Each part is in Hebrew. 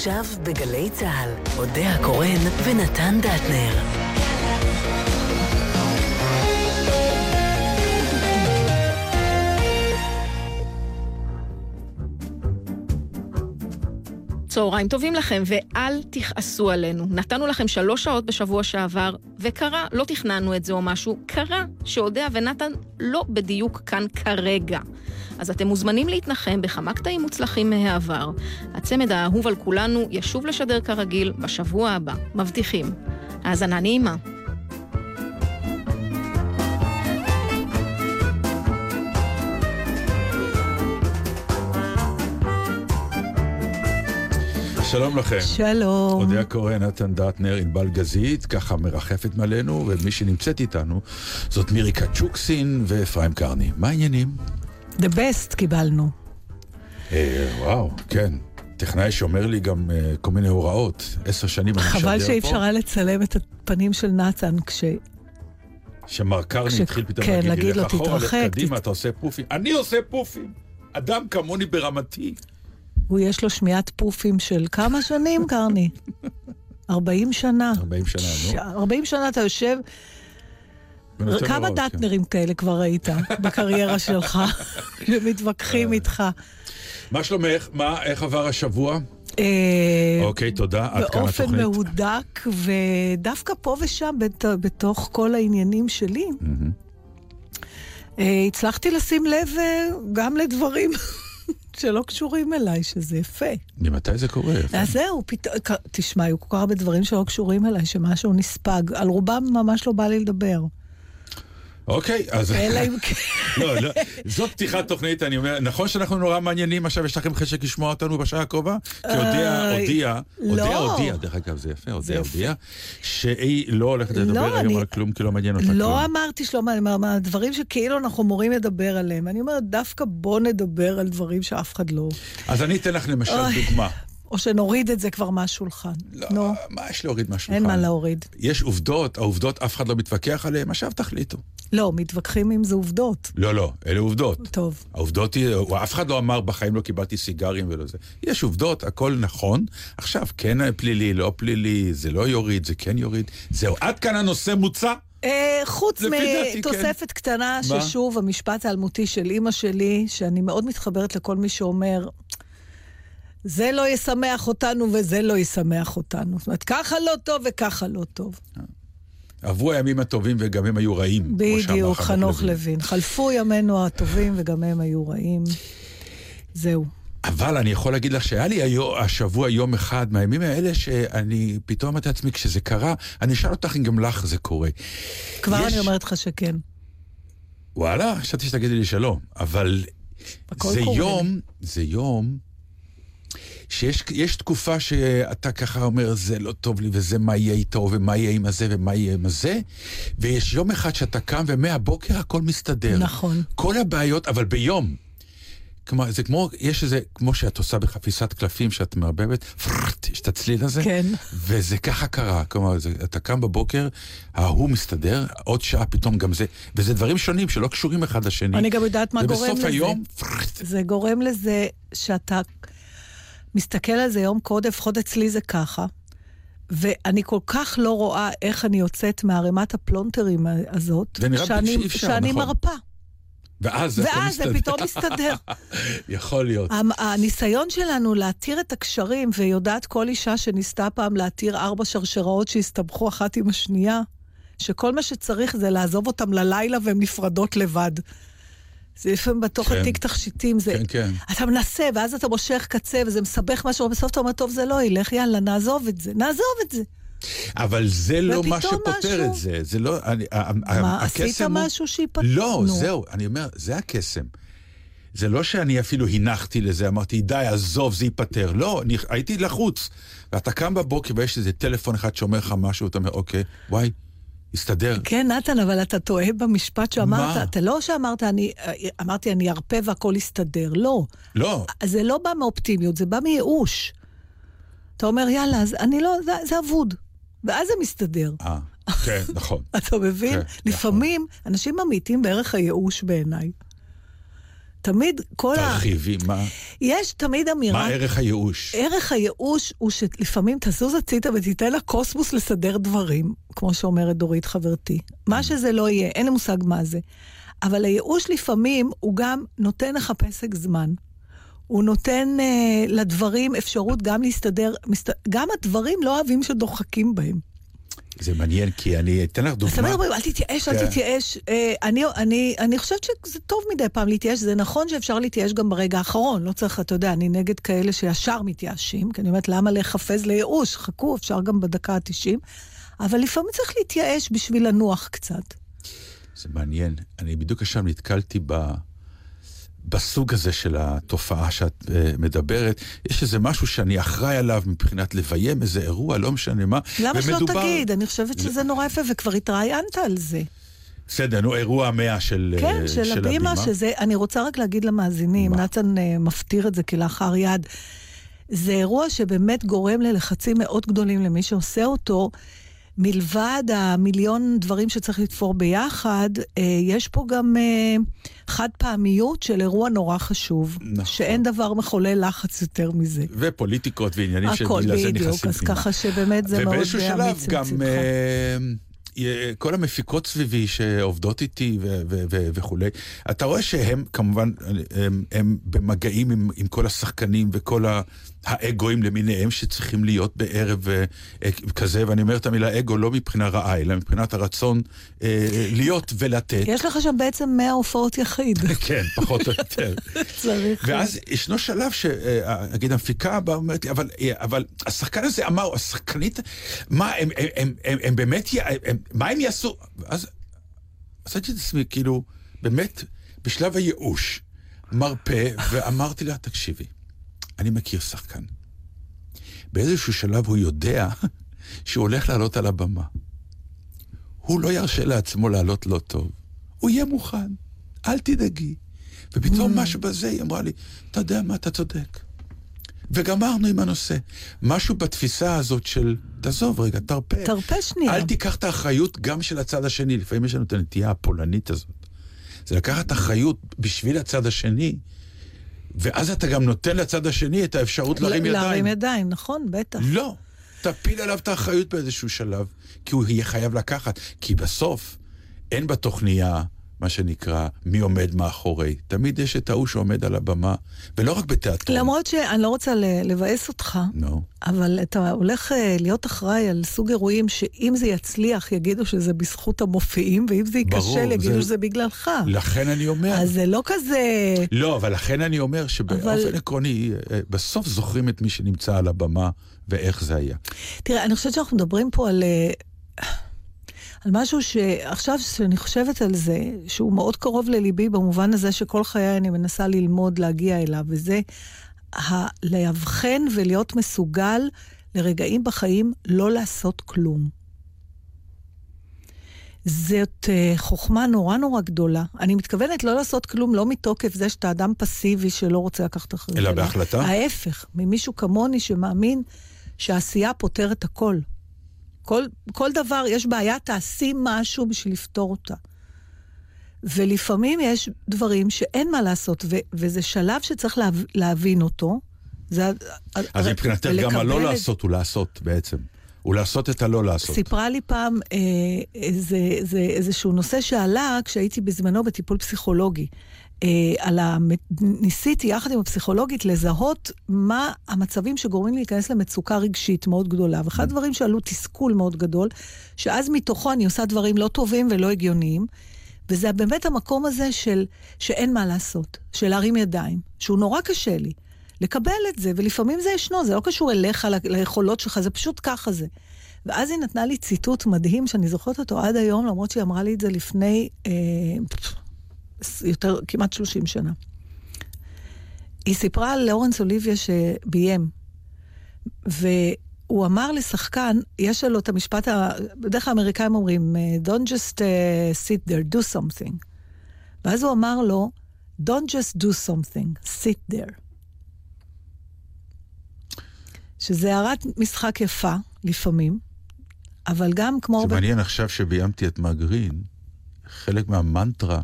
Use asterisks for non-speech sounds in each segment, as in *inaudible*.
עכשיו בגלי צה"ל, אודה הקורן ונתן דטנר. צהריים טובים לכם, ואל תכעסו עלינו. נתנו לכם שלוש שעות בשבוע שעבר, וקרה, לא תכננו את זה או משהו, קרה שאודיה ונתן לא בדיוק כאן כרגע. אז אתם מוזמנים להתנחם בכמה קטעים מוצלחים מהעבר. הצמד האהוב על כולנו ישוב לשדר כרגיל בשבוע הבא, מבטיחים. האזנה נעימה. שלום לכם. שלום. אודיה קורן, נתן דטנר, ענבל גזית, ככה מרחפת מעלינו, ומי שנמצאת איתנו זאת מירי קצ'וקסין ואפרים קרני. מה העניינים? The best קיבלנו. אה, וואו, כן. טכנאי שאומר לי גם uh, כל מיני הוראות. עשר שנים אני משדר פה. חבל שאי אפשר היה לצלם את הפנים של נתן כש... שמר קרני כש- התחיל פתאום כן, להגיד לך אחורה, לך "תתרחק, קדימה, תת- אתה עושה פופים. אני עושה פופים! אדם כמוני ברמתי. הוא יש לו שמיעת פופים של כמה שנים, קרני? 40 שנה. 40 שנה, נו. ש- 40 שנה אתה יושב, כמה כן. דטנרים כאלה כבר ראית בקריירה שלך, *laughs* שמתווכחים איתך? מה שלומך? מה, איך עבר השבוע? אה, אוקיי, תודה. עד כאן באופן התוכנית. מהודק, ודווקא פה ושם, בת- בתוך כל העניינים שלי. אה, הצלחתי לשים לב אה, גם לדברים שלא קשורים אליי, שזה יפה. ממתי זה קורה? אז זהו, פתאום, תשמע, היו כל כך הרבה דברים שלא קשורים אליי, שמשהו נספג. על רובם ממש לא בא לי לדבר. אוקיי, אז... אלא אם כן... לא, לא, זאת פתיחת תוכנית, אני אומר, נכון שאנחנו נורא מעניינים, עכשיו יש לכם חשק לשמוע אותנו בשעה הקרובה? כי הודיע, אה, הודיע, לא. הודיע, הודיע, דרך אגב, זה יפה, הודיע. הודיע, שהיא לא הולכת לדבר לא, היום על כלום, כי לא מעניין אותה כלום. לא אמרתי שלא מעניין, מה- מה- דברים שכאילו אנחנו אמורים לדבר עליהם. אני אומרת, דווקא בוא נדבר על דברים שאף אחד לא... אז אני אתן לך למשל. דוגמה. או שנוריד את זה כבר מהשולחן. לא, נו, מה יש להוריד מהשולחן? אין מה להוריד. יש עובדות, העובדות אף אחד לא מתווכח עליהן, עכשיו תחליטו. לא, מתווכחים אם זה עובדות. לא, לא, אלה עובדות. טוב. העובדות היא, אף אחד לא אמר בחיים לא קיבלתי סיגרים ולא זה. יש עובדות, הכל נכון. עכשיו, כן פלילי, לא פלילי, זה לא יוריד, זה כן יוריד. זהו, עד כאן הנושא מוצע. אה, חוץ דעתי, כן. מתוספת קטנה, מה? ששוב, המשפט האלמותי של אימא שלי, שאני מאוד מתחברת לכל מי שאומר, זה לא ישמח אותנו וזה לא ישמח אותנו. זאת אומרת, ככה לא טוב וככה לא טוב. עברו הימים הטובים וגם הם היו רעים. בדיוק, חנוך לוין. חלפו ימינו הטובים וגם הם היו רעים. זהו. אבל אני יכול להגיד לך שהיה לי היום, השבוע יום אחד מהימים האלה שאני פתאום אמרתי לעצמי, כשזה קרה, אני אשאל אותך אם גם לך זה קורה. כבר יש- אני אומרת לך שכן. וואלה, חשבתי שתגידי לי שלא, אבל זה קורה יום, זה יום שיש יש תקופה שאתה ככה אומר, זה לא טוב לי, וזה מה יהיה איתו, ומה יהיה עם הזה, ומה יהיה עם הזה, ויש יום אחד שאתה קם ומהבוקר הכל מסתדר. נכון. כל הבעיות, אבל ביום. כלומר, זה כמו, יש איזה, כמו שאת עושה בחפיסת קלפים, שאת מערבבת, פררט, יש את הצליל הזה. כן. וזה ככה קרה, כלומר, זה, אתה קם בבוקר, ההוא מסתדר, עוד שעה פתאום גם זה, וזה דברים שונים שלא קשורים אחד לשני. אני גם יודעת מה גורם ובסוף לזה. היום, פררט, זה גורם לזה שאתה מסתכל על זה יום קודם, לפחות אצלי זה ככה, ואני כל כך לא רואה איך אני יוצאת מערימת הפלונטרים הזאת, שאני, אפשר, שאני נכון. מרפה. ואז זה ואז זה. פתאום מסתדר. *laughs* יכול להיות. הניסיון שלנו להתיר את הקשרים, ויודעת כל אישה שניסתה פעם להתיר ארבע שרשראות שהסתבכו אחת עם השנייה, שכל מה שצריך זה לעזוב אותם ללילה והן נפרדות לבד. זה לפעמים בתוך כן. התיק תכשיטים, זה... כן, כן. אתה מנסה, ואז אתה מושך קצה, וזה מסבך משהו, ובסוף אתה אומר, טוב, זה לא ילך, יאללה, נעזוב את זה, נעזוב את זה. אבל זה לא מה שפותר משהו- את זה. זה לא... אני, מה, עשית הוא- משהו שיפתר? לא, נו. זהו, אני אומר, זה הקסם. זה לא שאני אפילו הנחתי לזה, אמרתי, די, עזוב, זה ייפתר. לא, אני הייתי לחוץ. ואתה קם בבוקר ויש איזה טלפון אחד שאומר לך משהו, אתה אומר, אוקיי, וואי, הסתדר. כן, נתן, אבל אתה טועה במשפט שאמרת. מה? אתה לא שאמרת, אני, אמרתי, אני ארפה והכל יסתדר. לא. לא, זה לא בא מאופטימיות, זה בא מייאוש. אתה אומר, יאללה, אז אני לא, זה, זה אבוד. ואז זה מסתדר. אה, כן, נכון. *laughs* אתה מבין? כן, לפעמים אנשים ממעיטים בערך הייאוש בעיניי. תמיד כל ה... תרחיבי, מה, יש תמיד אמירה... מה ערך הייאוש? ערך הייאוש הוא שלפעמים תזוז הצידה ותיתן לקוסמוס לסדר דברים, כמו שאומרת דורית חברתי. מה שזה לא יהיה, אין לי מושג מה זה. אבל הייאוש לפעמים הוא גם נותן לך פסק זמן. הוא נותן אה, לדברים אפשרות גם להסתדר, מסת... גם הדברים לא אוהבים שדוחקים בהם. זה מעניין, כי אני אתן לך אז תמיד דוגמה. אומרים, אל תתייאש, אל כן. תתייאש. אה, אני, אני, אני חושבת שזה טוב מדי פעם להתייאש, זה נכון שאפשר להתייאש גם ברגע האחרון, לא צריך, אתה יודע, אני נגד כאלה שישר מתייאשים, כי אני אומרת, למה להיחפז לייאוש? חכו, אפשר גם בדקה ה-90, אבל לפעמים צריך להתייאש בשביל לנוח קצת. זה מעניין. אני בדיוק עכשיו נתקלתי ב... בסוג הזה של התופעה שאת uh, מדברת, יש איזה משהו שאני אחראי עליו מבחינת לביים איזה אירוע, לא משנה מה. למה שלא ומדובר- תגיד? אני חושבת שזה נורא יפה, וכבר התראיינת על זה. בסדר, נו, אירוע המאה של, אה, כן, של הבימה, שזה, אני רוצה רק להגיד למאזינים, מה? נתן אה, מפטיר את זה כלאחר יד. זה אירוע שבאמת גורם ללחצים מאוד גדולים למי שעושה אותו. מלבד המיליון דברים שצריך לתפור ביחד, אה, יש פה גם אה, חד פעמיות של אירוע נורא חשוב. נכון. שאין דבר מחולל לחץ יותר מזה. ופוליטיקות ועניינים הכל שבגלל זה בדיוק, נכנסים אז פנימה. ככה שבאמת זה מאוד ובאיזשהו שלב אמיץ גם אה, כל המפיקות סביבי שעובדות איתי ו- ו- ו- וכולי, אתה רואה שהם כמובן, הם, הם במגעים עם, עם כל השחקנים וכל ה- האגואים למיניהם שצריכים להיות בערב אה, אה, כזה, ואני אומר את המילה אגו לא מבחינה רעה, אלא מבחינת הרצון אה, להיות ולתת. יש לך שם בעצם 100 הופעות יחיד. *laughs* כן, פחות או יותר. *laughs* צריך... ואז ישנו שלב שנגיד המפיקה באה ואומרת לי, אבל, אה, אבל השחקן הזה אמר, השחקנית, מה, הם, הם, הם, הם, הם באמת, הם, מה הם יעשו? אז עשיתי את עצמי, כאילו, באמת, בשלב הייאוש, מרפא, ואמרתי לה, תקשיבי, אני מכיר שחקן. באיזשהו שלב הוא יודע שהוא הולך לעלות על הבמה. הוא לא ירשה לעצמו לעלות לא טוב. הוא יהיה מוכן, אל תדאגי. ופתאום משהו בזה, היא אמרה לי, אתה יודע מה, אתה צודק. וגמרנו עם הנושא. משהו בתפיסה הזאת של, תעזוב רגע, תרפה. תרפה שנייה. אל תיקח את האחריות גם של הצד השני. לפעמים יש לנו את הנטייה הפולנית הזאת. זה לקחת אחריות בשביל הצד השני, ואז אתה גם נותן לצד השני את האפשרות להרים ידיים. להרים ידיים, נכון, בטח. לא. תפיל עליו את האחריות באיזשהו שלב, כי הוא יהיה חייב לקחת. כי בסוף, אין בתוכניה, מה שנקרא, מי עומד מאחורי. תמיד יש את ההוא שעומד על הבמה, ולא רק בתיאטרון. למרות שאני לא רוצה לבאס אותך, נו. אבל אתה הולך אה, להיות אחראי על סוג אירועים שאם זה יצליח, יגידו שזה בזכות המופיעים, ואם זה ייכשל, יגידו זה- שזה בגללך. לכן אני אומר... אז זה לא כזה... לא, אבל לכן אני אומר שבאופן אבל- עקרוני, אה, בסוף זוכרים את מי שנמצא על הבמה ואיך זה היה. תראה, אני חושבת שאנחנו מדברים פה על... על משהו שעכשיו שאני חושבת על זה, שהוא מאוד קרוב לליבי במובן הזה שכל חיי אני מנסה ללמוד להגיע אליו, וזה ה- לאבחן ולהיות מסוגל לרגעים בחיים לא לעשות כלום. זאת uh, חוכמה נורא נורא גדולה. אני מתכוונת לא לעשות כלום, לא מתוקף זה שאתה אדם פסיבי שלא רוצה לקחת אחריות. אלא בהחלטה? ההפך, ממישהו כמוני שמאמין שהעשייה פותרת הכל. כל, כל דבר, יש בעיה, תעשי משהו בשביל לפתור אותה. ולפעמים יש דברים שאין מה לעשות, ו- וזה שלב שצריך להב- להבין אותו. זה, אז מבחינתך גם הלא לעשות הוא לעשות בעצם. הוא לעשות את הלא לעשות. סיפרה לי פעם אה, איזה, איזה, איזשהו נושא שעלה כשהייתי בזמנו בטיפול פסיכולוגי. אה, על ה... ניסיתי יחד עם הפסיכולוגית לזהות מה המצבים שגורמים להיכנס למצוקה רגשית מאוד גדולה. ואחד הדברים שעלו תסכול מאוד גדול, שאז מתוכו אני עושה דברים לא טובים ולא הגיוניים, וזה באמת המקום הזה של שאין מה לעשות, של להרים ידיים, שהוא נורא קשה לי. לקבל את זה, ולפעמים זה ישנו, זה לא קשור אליך, ליכולות שלך, זה פשוט ככה זה. ואז היא נתנה לי ציטוט מדהים, שאני זוכרת אותו עד היום, למרות שהיא אמרה לי את זה לפני אה, יותר, כמעט 30 שנה. היא סיפרה על לאורנס אוליביה שביים, והוא אמר לשחקן, יש לו את המשפט, ה... בדרך כלל האמריקאים אומרים, Don't just uh, sit there, do something. ואז הוא אמר לו, Don't just do something, sit there. שזה הערת משחק יפה, לפעמים, אבל גם כמו... זה הרבה- מעניין עכשיו שביימתי את מגרין, חלק מהמנטרה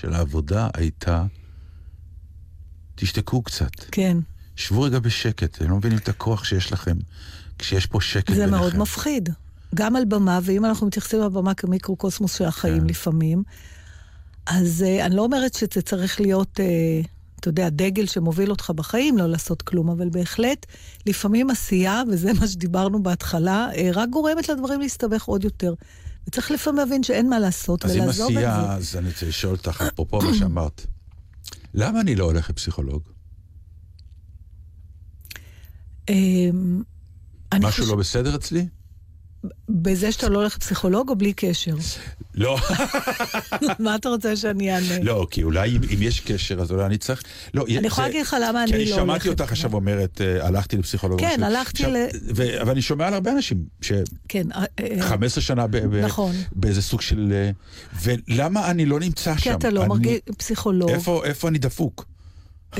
של העבודה הייתה תשתקו קצת. כן. שבו רגע בשקט, הם לא מבינים את הכוח שיש לכם כשיש פה שקט זה ביניכם. מאוד מפחיד. גם על במה, ואם אנחנו מתייחסים לבמה כמיקרוקוסמוס של החיים כן. לפעמים, אז uh, אני לא אומרת שזה צריך להיות, uh, אתה יודע, דגל שמוביל אותך בחיים, לא לעשות כלום, אבל בהחלט, לפעמים עשייה, וזה מה שדיברנו בהתחלה, uh, רק גורמת לדברים להסתבך עוד יותר. וצריך לפעמים להבין שאין מה לעשות, אז אם ולעזוב את זה. עשייה, אז אני רוצה לשאול אותך, אפרופו מה שאמרת, למה אני לא הולך לפסיכולוג? אמ, משהו לא בסדר אצלי? בזה שאתה לא הולך לפסיכולוג או בלי קשר? לא, *laughs* מה אתה רוצה שאני אענה? לא, כי אולי אם, יש קשר, אז אולי אני צריך... לא, אני יכולה להגיד לך למה אני כי לא אני הולכת. שמעתי אותך עכשיו אומרת, אה, הלכתי לפסיכולוג. כן. הלכתי ל- ו- אבל אני שומע על הרבה אנשים, כן. אה, אה, ש-15 שנה נכון. באיזה סוג של... אה, ולמה אני לא נמצא שם? כי אתה לא אני- מרגיש פסיכולוג. איפה, איפה אני דפוק? *laughs*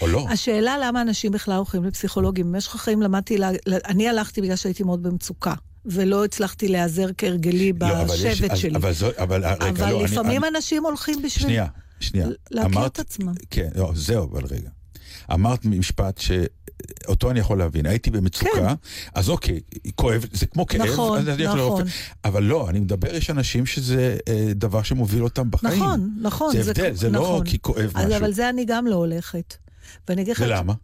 או לא? השאלה למה אנשים בכלל הולכים לפסיכולוגים. במשך החיים למדתי, אני הלכתי בגלל שהייתי מאוד במצוקה, ולא הצלחתי להיעזר כהרגלי לא, אבל יש- בשבט שלי. אבל זו, אבל רגע, אבל לא, אני- לפעמים אני- אנשים הולכים בשביל שנייה, שנייה. להכיר אמרת- את עצמם. כן, לא, זהו, אבל רגע. אמרת משפט שאותו אני יכול להבין. הייתי במצוקה, כן. אז אוקיי, כואב, זה כמו כאב, נכון, אז אני נכון. לרופא. אבל לא, אני מדבר, יש אנשים שזה אה, דבר שמוביל אותם בחיים. נכון, נכון. זה הבדל, זה לא נכון. כי כואב אז משהו. אבל זה אני גם לא הולכת. ולמה?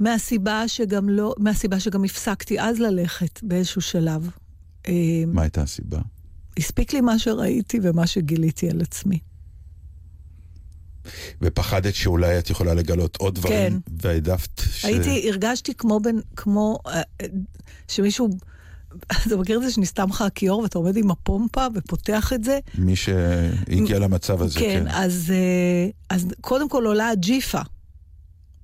מהסיבה שגם לא... מהסיבה שגם הפסקתי אז ללכת באיזשהו שלב. אמ, מה הייתה הסיבה? הספיק לי מה שראיתי ומה שגיליתי על עצמי. ופחדת שאולי את יכולה לגלות עוד דברים, כן. והעדפת ש... הייתי, הרגשתי כמו בן, כמו אה, שמישהו, אתה מכיר את זה שנסתם לך הכיור ואתה עומד עם הפומפה ופותח את זה? מי שהגיע למצב הזה, כן, כן. אז, אה, אז קודם כל עולה הג'יפה,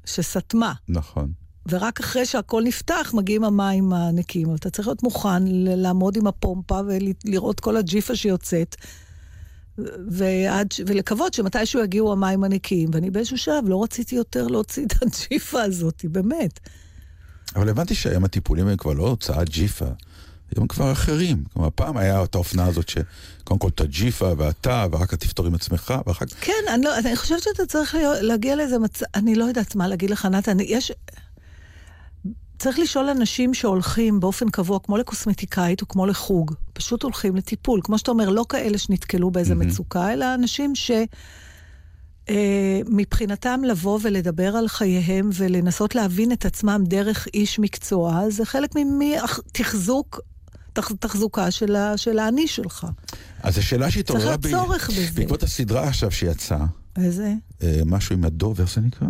שסתמה, נכון. ורק אחרי שהכל נפתח מגיעים המים הנקיים. אתה צריך להיות מוכן לעמוד עם הפומפה ולראות כל הג'יפה שיוצאת. ועד, ולקוות שמתישהו יגיעו המים הנקיים. ואני באיזשהו שלב לא רציתי יותר להוציא את הג'יפה הזאת, באמת. אבל הבנתי שהיום הטיפולים הם כבר לא הוצאת ג'יפה, הם כבר אחרים. כלומר, פעם היה את האופנה הזאת שקודם כל את הג'יפה ואתה, ואחר כך תפתור עם עצמך, ואחר כך... כן, אני, לא, אני חושבת שאתה צריך להגיע לאיזה מצב, אני לא יודעת מה להגיד לך, נתן, יש... צריך לשאול אנשים שהולכים באופן קבוע, כמו לקוסמטיקאית או כמו לחוג, פשוט הולכים לטיפול. כמו שאתה אומר, לא כאלה שנתקלו באיזה מהמם. מצוקה, אלא אנשים ש... אה, מבחינתם לבוא ולדבר על חייהם ולנסות להבין את עצמם דרך איש מקצוע, זה חלק מתחזוק, תחזוקה של, ה, של האני שלך. אז השאלה שהתעוררה צריך בי... צורך בזה. בעקבות הסדרה עכשיו שיצאה, איזה? אה, משהו עם הדוב, איך זה נקרא?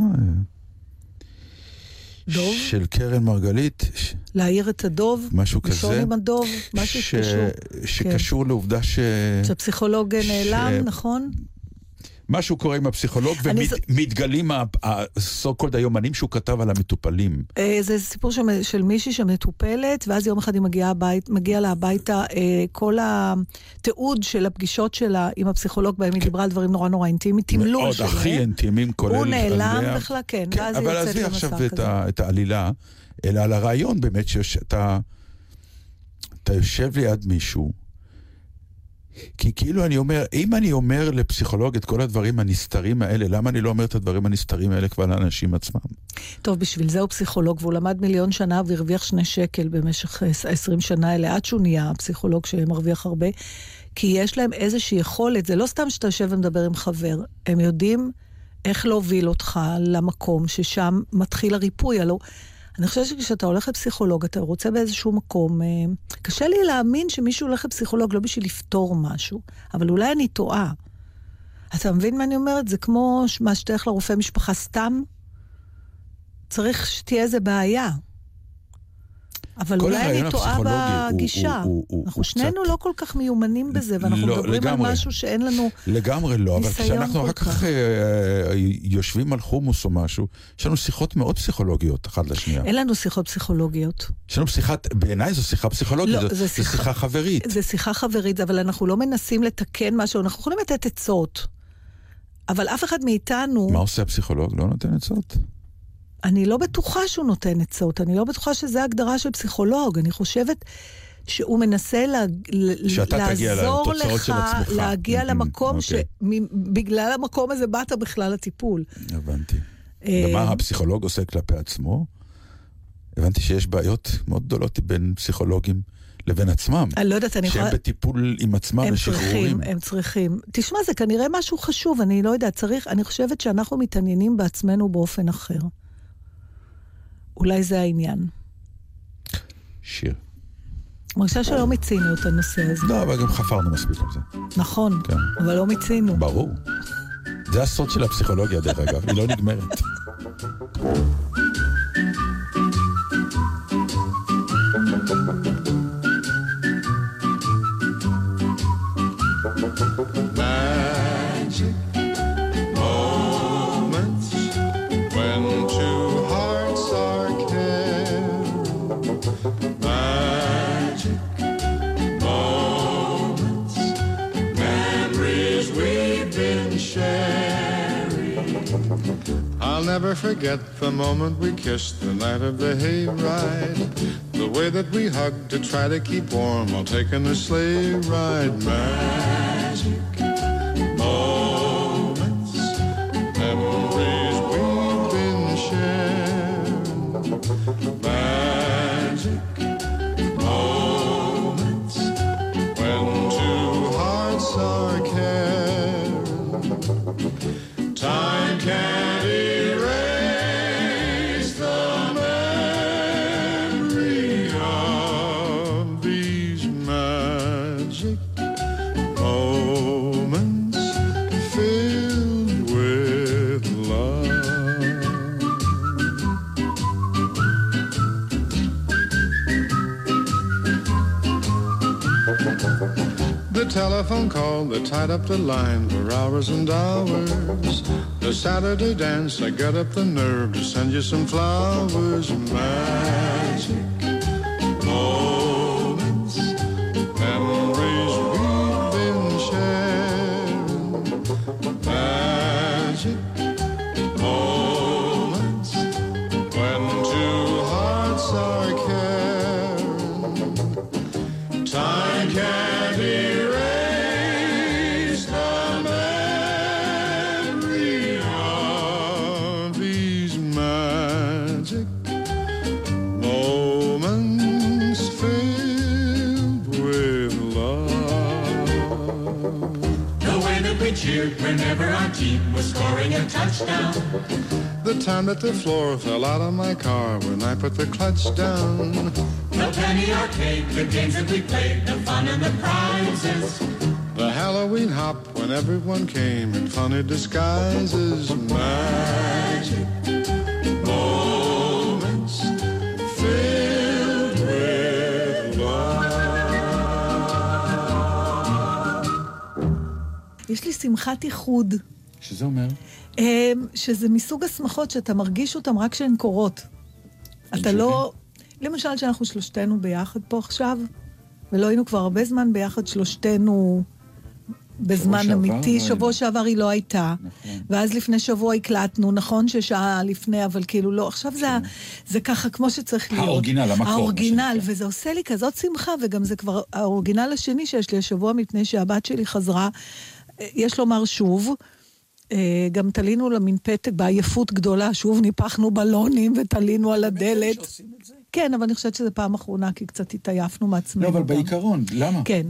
דוב? של קרן מרגלית, ש- להעיר את הדוב, משהו כזה. עם הדוב, משהו ש- שקשור. שקשור לעובדה ש... שהפסיכולוג נעלם, נכון? משהו קורה עם הפסיכולוג, ומתגלים ה-so called היומנים שהוא כתב על המטופלים. אה, זה סיפור של, מישהי שמטופלת, ואז יום אחד היא מגיעה הבית, מגיע לה הביתה, אה, כל התיעוד של הפגישות שלה עם הפסיכולוג, בהם היא דיברה על דברים נורא נורא אינטימיים, תמלול כן. מאוד שלהם. הכי אינטימיים, כולל... הוא נעלם. בכלל, כן, כן, ואז היא אבל יוצאת עזבי למסע עכשיו את, כזה. ה, את העלילה, אלא על הרעיון באמת שאתה אתה יושב ליד מישהו, כי כאילו אני אומר, אם אני אומר לפסיכולוג את כל הדברים הנסתרים האלה, למה אני לא אומר את הדברים הנסתרים האלה כבר לאנשים עצמם? טוב, בשביל זה הוא פסיכולוג, והוא למד מיליון שנה והרוויח שני שקל במשך אה, 20 שנה האלה, עד שהוא נהיה פסיכולוג שמרוויח הרבה. כי יש להם איזושהי יכולת, זה לא סתם שאתה יושב ומדבר עם חבר, הם יודעים איך להוביל אותך למקום ששם מתחיל הריפוי. הלא... אני חושבת שכשאתה הולך לפסיכולוג, אתה רוצה באיזשהו מקום... אה, קשה לי להאמין שמישהו הולך לפסיכולוג לא בשביל לפתור משהו, אבל אולי אני טועה. אתה מבין מה אני אומרת? זה כמו מה שתלך לרופא משפחה סתם, צריך שתהיה איזה בעיה. אבל אולי אני טועה הפסיכולוגי הוא- בגישה. הוא- הוא- אנחנו הוא שנינו קצת- לא כל כך מיומנים בזה, ואנחנו לא, מדברים על לגמרי. משהו שאין לנו... לגמרי לא, אבל כשאנחנו אחר כך. אה, אה, יושבים על חומוס או משהו, יש לנו שיחות מאוד פסיכולוגיות אחת לשנייה. אין לנו שיחות פסיכולוגיות. יש לנו שיחת, בעיניי זו שיחה פסיכולוגית, לא, זו, זו שיחה- שיחה חברית. זו שיחה חברית, אבל אנחנו לא מנסים לתקן משהו, אנחנו יכולים לתת עצות. אבל אף אחד מאיתנו, מה עושה הפסיכולוג? לא נותן עצות. אני לא בטוחה שהוא נותן עצות, אני לא בטוחה שזו הגדרה של פסיכולוג. אני חושבת שהוא מנסה לה, לעזור לך. להגיע Mhm, למקום אוקיי. שבגלל המקום הזה באת בכלל לטיפול. הבנתי. אה, ומה הפסיכולוג עושה כלפי עצמו? הבנתי שיש בעיות מאוד גדולות בין פסיכולוגים לבין עצמם. אני לא יודעת, אני שהם יכולה... בטיפול עם עצמם הם לשחרורים. צריכים, הם צריכים. תשמע, זה כנראה משהו חשוב, אני לא יודעת, צריך, אני חושבת שאנחנו מתעניינים בעצמנו באופן אחר. אולי זה העניין. שיר. מרגישה שלא מיצינו את הנושא הזה. לא, אבל גם חפרנו מספיק על זה. נכון, כן. אבל לא מיצינו. ברור. זה הסוד של הפסיכולוגיה, דרך אגב, היא לא נגמרת. I'll never forget the moment we kissed the night of the hayride. The way that we hugged to try to keep warm while taking the sleigh ride. Magic telephone call that tied up the line for hours and hours. The Saturday dance, I got up the nerve to send you some flowers. Magic cheered whenever our team was scoring a touchdown. The time that the floor fell out of my car when I put the clutch down. The penny arcade, the games that we played, the fun and the prizes. The Halloween hop when everyone came in funny disguises. Magic יש לי שמחת איחוד, שזה אומר? אה, שזה מסוג השמחות שאתה מרגיש אותן רק כשהן קורות. אתה לא... למשל, שאנחנו שלושתנו ביחד פה עכשיו, ולא היינו כבר הרבה זמן ביחד, שלושתנו בזמן שעבר אמיתי. לא היינו. שבוע שעבר היא לא הייתה. נכון. ואז לפני שבוע הקלטנו, נכון ששעה לפני, אבל כאילו לא. עכשיו זה, ה- זה ככה כמו שצריך להיות. האורגינל, המקור, האורגינל. וזה עושה לי כזאת שמחה, וגם זה כבר האורגינל השני שיש לי השבוע, מפני שהבת שלי חזרה, יש לומר שוב. אה, גם תלינו לה מין פתק בעייפות גדולה, שוב ניפחנו בלונים ותלינו על הדלת. כן, אבל אני חושבת שזו פעם אחרונה, כי קצת התעייפנו מעצמנו. לא, אבל גם. בעיקרון, למה? כן.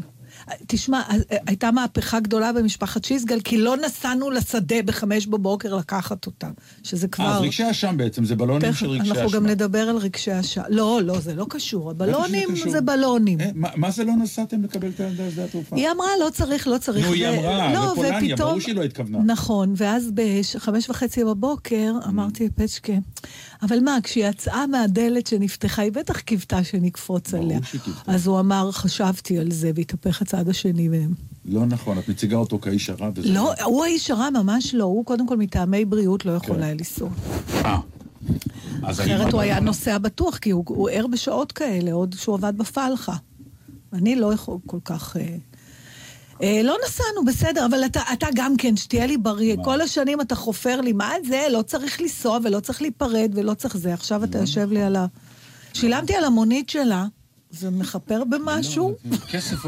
תשמע, הייתה מהפכה גדולה במשפחת שיסגל, כי לא נסענו לשדה בחמש בבוקר לקחת אותה, שזה כבר... אה, אז רגשי אשם בעצם, זה בלונים תכף, של רגשי אשם. אנחנו גם נדבר על רגשי אשם. לא, לא, זה לא קשור. הבלונים קשור. זה בלונים. אה, מה- מה זה לא נסעתם לקבל את הילדה לשדה התעופה? היא אמרה, לא צריך, לא צריך. נו, היא אמרה, לא, בפולניה, ופתאום- ברור שהיא לא התכוונה. נכון, ואז בחמש וחצי בבוקר אמרתי לפצ'קה, אבל מה, כשהיא יצאה מהדלת שנפתחה, היא בטח קיוותה שנקפוץ עליה. אז הוא אמר, חשבתי על זה, והתהפך הצד השני מהם. לא נכון, את מציגה אותו כאיש הרע. וזה לא, הוא האיש הרע, ממש לא. הוא קודם כל מטעמי בריאות לא יכול כן. היה לנסוע. אה. אחרת הוא לא היה. נוסע בטוח, כי הוא הוא ער בשעות כאלה, עוד שהוא עבד בפלחה. אני לא יכול כל כך... אה, לא נסענו, בסדר, אבל אתה, אתה גם כן, שתהיה לי בריא. מה? כל השנים אתה חופר לי, מה זה? לא צריך לנסוע ולא צריך להיפרד ולא צריך זה. עכשיו אתה יושב לי על ה... שילמתי על המונית שלה, זה מכפר במשהו? לא, כסף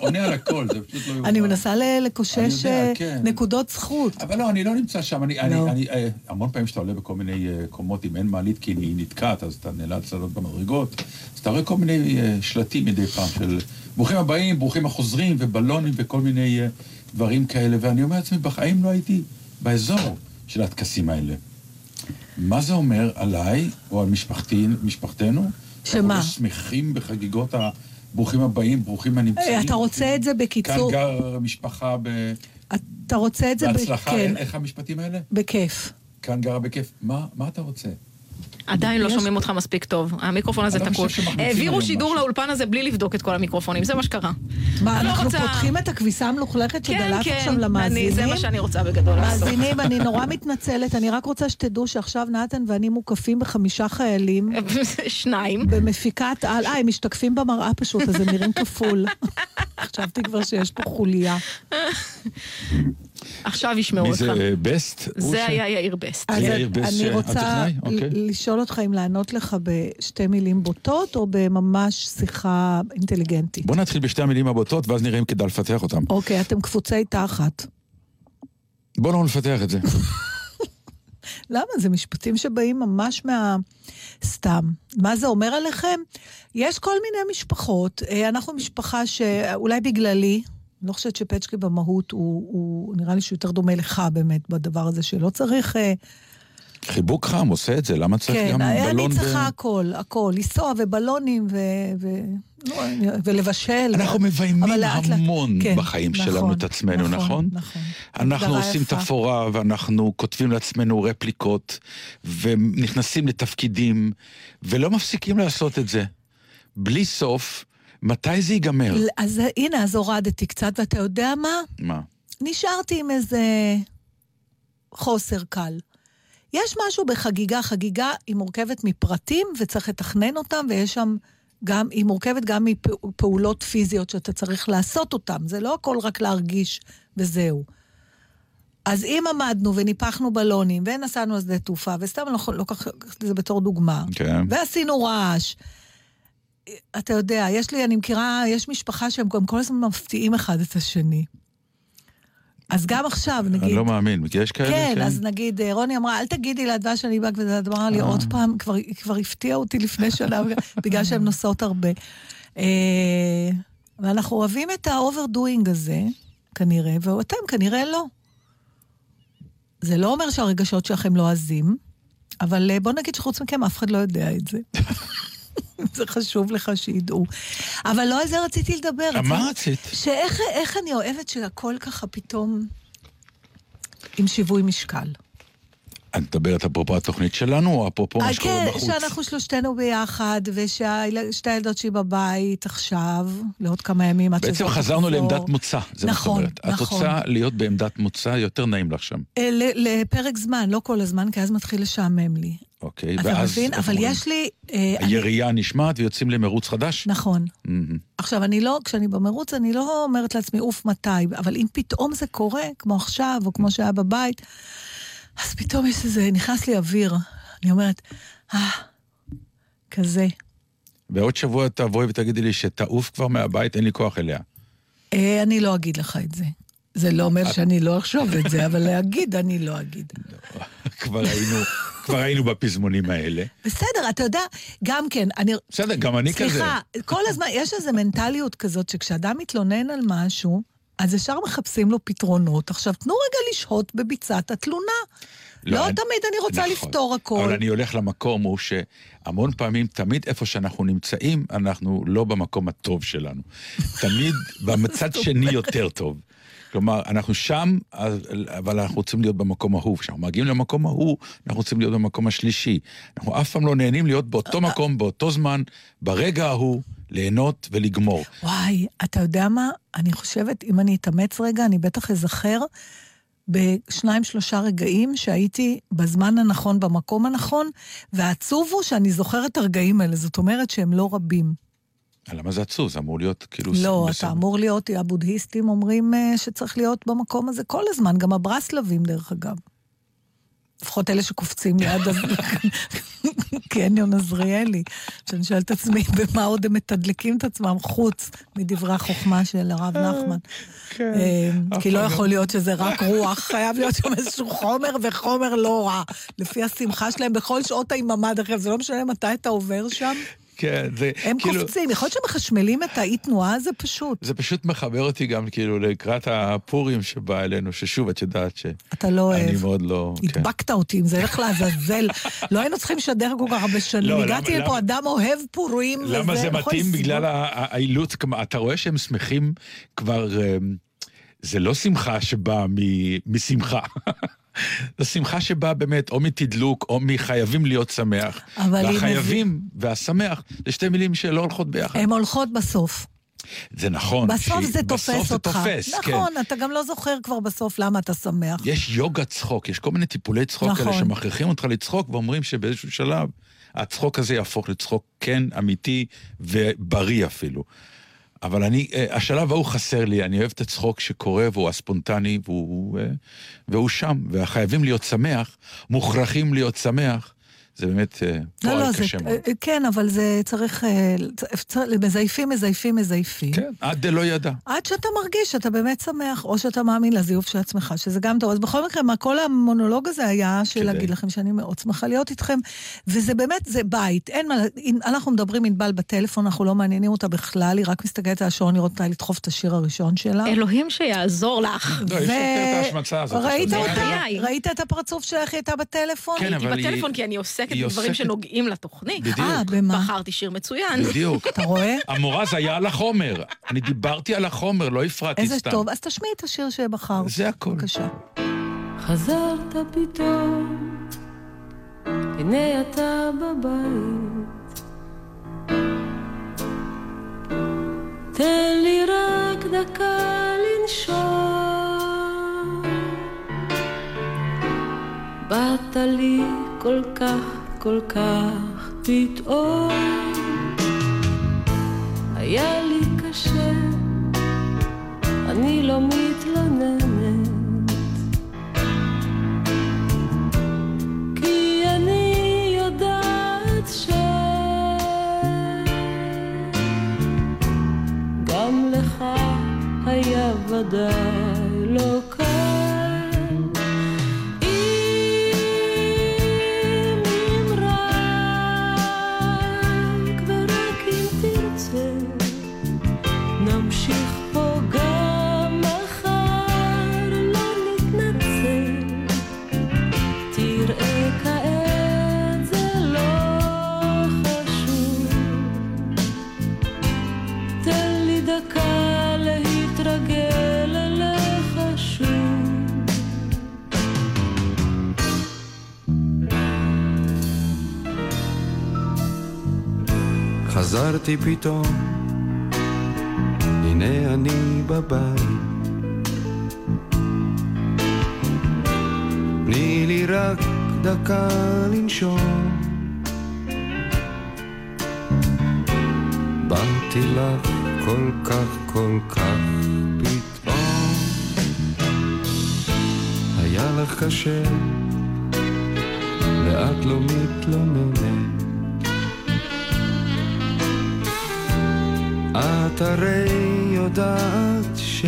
עונה- על הכל, זה פשוט לא יאומן. אני מנסה אני לקושש אה, כן. נקודות זכות. אבל לא, אני לא נמצא שם. אני, אני, לא. אה, המון פעמים שאתה עולה בכל מיני אה, קומות, אם אין מעלית כי היא נתקעת, אז אתה נאלץ לעלות במדרגות, אז אתה רואה כל מיני אה, שלטים מדי פעם של ברוכים הבאים, ברוכים החוזרים, ובלונים וכל מיני אה, דברים כאלה, ואני אומר לעצמי, בחיים לא הייתי באזור של הטקסים האלה. מה זה אומר עליי, או על משפחתי, משפחתנו? שמה? אנחנו שמחים בחגיגות הברוכים הבאים, ברוכים הנמצאים. אה, אתה רוצה את זה בקיצור? כאן גר משפחה ב... אתה רוצה את זה בהצלחה, כן, איך המשפטים האלה? בכיף. כאן גרה בכיף. מה, מה אתה רוצה? עדיין לא שומעים אותך מספיק טוב. המיקרופון הזה לא שמחמיצים העבירו שידור. לאולפן הזה בלי לבדוק את כל המיקרופונים, זה מה שקרה. מה, לא אנחנו פותחים את הכביסה המלוכלכת כן, שדלת כן, עכשיו למאזינים? זה מה שאני רוצה בגדול לעשות. מאזינים, אני נורא מתנצלת, אני רק רוצה שתדעו שעכשיו נתן ואני מוקפים בחמישה חיילים *laughs* שניים. במפיקת על, אה, הם משתקפים במראה פשוט, אז הם נראים כפול. *laughs* חשבתי כבר שיש פה חוליה. עכשיו ישמעו מי אותך. זה בסט? זה היה יאיר בסט. אז אני אה, רוצה הטכנאי? אוקיי. לשאול אותך אם לענות לך בשתי מילים בוטות, או בממש שיחה אינטליגנטית. בוא נתחיל בשתי המילים הבוטות, ואז נראה אם כדאי לפתח אותם. אוקיי, אתם קבוצי תחת. בוא לא נפתח את זה. *laughs* למה? זה משפטים שבאים ממש מה... סתם. מה זה אומר עליכם? יש כל מיני משפחות. אה, אנחנו משפחה שאולי בגללי, אני לא חושבת שפצ'קי במהות הוא, הוא נראה לי שהוא יותר דומה לך באמת בדבר הזה, שלא צריך... אה, חיבוק חם עושה את זה, למה צריך כן, גם אני בלון? צריכה ו- הכל, הכל. לנסוע ובלונים ו... ו... לא, ולבשל. אנחנו מביימים המון כן, בחיים נכון, שלנו את עצמנו, נכון? נכון. אנחנו הגדרה עושים יפה. תפאורה ואנחנו כותבים לעצמנו רפליקות ונכנסים לתפקידים ולא מפסיקים לעשות את זה. בלי סוף, מתי זה ייגמר? אז הנה, אז הורדתי קצת, ואתה יודע מה? מה? נשארתי עם איזה חוסר קל. יש משהו בחגיגה, חגיגה היא מורכבת מפרטים וצריך לתכנן אותם, ויש שם גם, היא מורכבת גם מפעולות פיזיות שאתה צריך לעשות אותן. זה לא הכל רק להרגיש וזהו. אז אם עמדנו וניפחנו בלונים, ונסענו על שדה תעופה, וסתם אני לא לוקחת את זה בתור דוגמה, כן. ועשינו רעש. אתה יודע, יש לי, אני מכירה, יש משפחה שהם גם כל הזמן מפתיעים אחד את השני. אז גם עכשיו, נגיד... אני לא מאמין, כי יש כאלה? כן, אז נגיד, אה, רוני אמרה, אל תגידי לדבש שאני באג, וזה אמרה לי אה. עוד פעם, כבר, כבר הפתיעה אותי לפני שנה, *laughs* בגלל שהן נוסעות הרבה. אה, ואנחנו אוהבים את ה overdoing הזה, כנראה, ואתם כנראה לא. זה לא אומר שהרגשות שלכם לא עזים, אבל בוא נגיד שחוץ מכם אף אחד לא יודע את זה. *laughs* *laughs* זה חשוב לך שידעו. אבל לא על זה רציתי לדבר. מה רצית? שאיך איך אני אוהבת שהכל ככה פתאום עם שיווי משקל. את מדברת אפרופו התוכנית שלנו, או אפרופו מה אה, שקורה כן, בחוץ? שאנחנו שלושתנו ביחד, וששתי הילדות שלי בבית עכשיו, לעוד כמה ימים עד שזה בעצם. חזרנו לעמדת מוצא, זה מה שאת נכון, אומרת. את נכון. רוצה להיות בעמדת מוצא, יותר נעים לך שם. אה, לפרק זמן, לא כל הזמן, כי אז מתחיל לשעמם לי. אוקיי, אתה ואז... מבין? איך אבל אומרים? יש לי... אה, אני- הירייה נשמעת ויוצאים למרוץ חדש? נכון. מהמם. עכשיו, אני לא, כשאני במרוץ, אני לא אומרת לעצמי, אוף, מתי, אבל אם פתאום זה קורה, כמו עכשיו, או כמו שהיה בבית, אז פתאום יש איזה, נכנס לי אוויר. אני אומרת, אה, כזה. ועוד שבוע תבואי ותגידי לי שתעוף כבר מהבית, אין לי כוח אליה. אה, אני לא אגיד לך את זה. זה לא אומר שאני לא אחשוב את זה, אבל להגיד, אני לא אגיד. *laughs* כבר היינו, כבר היינו בפזמונים האלה. בסדר, אתה יודע, גם כן, אני... בסדר, גם אני כזה. סליחה, כל הזמן, יש איזו מנטליות כזאת שכשאדם מתלונן על משהו, אז ישר מחפשים לו פתרונות. עכשיו, תנו רגע לשהות בביצת התלונה. לא אני- תמיד אני רוצה נכון. לפתור הכל. אבל אני הולך למקום הוא שהמון פעמים, תמיד איפה שאנחנו נמצאים, אנחנו לא במקום הטוב שלנו. תמיד *laughs* במצד שני יותר טוב. כלומר, אנחנו שם, אבל אנחנו רוצים להיות במקום ההוא. כשאנחנו מגיעים למקום ההוא, אנחנו רוצים להיות במקום השלישי. אנחנו אף פעם לא נהנים להיות באותו מקום, באותו זמן, ברגע ההוא, ליהנות ולגמור. וואי, אתה יודע מה? אני חושבת, אם אני אתאמץ רגע, אני בטח אזכר בשניים, שלושה רגעים שהייתי בזמן הנכון, במקום הנכון, והעצוב הוא שאני זוכרת את הרגעים האלה, זאת אומרת שהם לא רבים. למה זה עצוב? זה אמור להיות כאילו... לא, בסדר. אתה אמור להיות, הבודהיסטים אומרים אה, שצריך להיות במקום הזה כל הזמן, גם הברסלבים דרך אגב. לפחות אלה שקופצים *laughs* ליד, קניון עזריאלי. שאני שואלת את עצמי, במה עוד הם מתדלקים את עצמם חוץ מדברי החוכמה של הרב נחמן. כן. אה, כי לא יכול להיות שזה רק רוח, חייב להיות שם איזשהו חומר וחומר לא רע. לפי השמחה שלהם בכל שעות היממה, דרך אגב, זה לא משנה מתי אתה עובר שם. כן, זה הם כאילו... קופצים, יכול להיות שמחשמלים את האי תנועה הזה פשוט. זה פשוט מחבר אותי גם כאילו לקראת הפורים שבא אלינו, ששוב, את יודעת ש... אתה לא אני אוהב. מאוד לא... כן. הדבקת אותי עם זה, לך לעזאזל. *laughs* לא היינו צריכים לשדר כל כך הרבה שנים. לא, הגעתי למה- לפה למה- אדם אוהב פורים, וזה... למה זה בכל מתאים? סיבות. בגלל האילוץ, אתה רואה שהם שמחים כבר... אה, זה לא שמחה שבאה משמחה. *laughs* זו שמחה שבאה באמת או מתדלוק או מחייבים להיות שמח. אבל והחייבים והשמח זה שתי מילים שלא הולכות ביחד. הן הולכות בסוף. זה נכון. בסוף זה תופס בסוף זה אותך. תופס, כן. נכון, אתה גם לא זוכר כבר בסוף למה אתה שמח. יש יוגה צחוק, יש כל מיני טיפולי צחוק נכון. כאלה שמכריחים אותך לצחוק ואומרים שבאיזשהו שלב הצחוק הזה יהפוך לצחוק כן, אמיתי ובריא אפילו. אבל אני, אה, השלב ההוא חסר לי, אני אוהב את הצחוק שקורה והוא הספונטני והוא, אה, והוא שם, והחייבים להיות שמח, מוכרחים להיות שמח, זה באמת אה, לא, פועל לא, זה... קשה מאוד. כן, אבל זה צריך... אה, מזייפים, מזייפים, מזייפים. כן, עד דלא ידע. עד שאתה מרגיש שאתה באמת שמח, או שאתה מאמין לזיוף של עצמך, שזה גם טוב. אז בכל מקרה, מה כל המונולוג הזה היה של כדי. להגיד לכם שאני מאוד שמחה להיות איתכם, וזה באמת, זה בית. אין מה... אנחנו מדברים עם ענבל בטלפון, אנחנו לא מעניינים אותה בכלל, היא רק מסתכלת על השעון לראות מתי לדחוף את השיר הראשון שלה. אלוהים שיעזור לך. לא, אי אפשר יותר את ההשמצה הזאת. ראית זה- אותה? בחיי. ראית את הפרצוף שלך? היא הייתה בטלפון? כן, אבל היא- בטלפון כי אני עוסקת היא בדברים עוסקת- שנוגעים לתוכנית. בדיוק. אה, במה? בחרתי שיר מצוין. בדיוק. אתה רואה? המורה זה היה על החומר. אני דיברתי על החומר, לא הפרעתי סתם. איזה טוב. אז תשמיעי את השיר שבחרת. זה הכל. בבקשה. חזרת פתאום, הנה אתה בבית. תן לי רק דקה לנשום. באת לי כל כך, כל כך פתאום. היה לי קשה, אני לא מתלוננת. כי אני יודעת ש... גם לך היה ודאי לא חזרתי פתאום, הנה אני בבית. תני לי רק דקה לנשום. באתי לך כל כך כל כך פתאום. היה לך קשה, ואת לא מתלוננת. את הרי יודעת ש...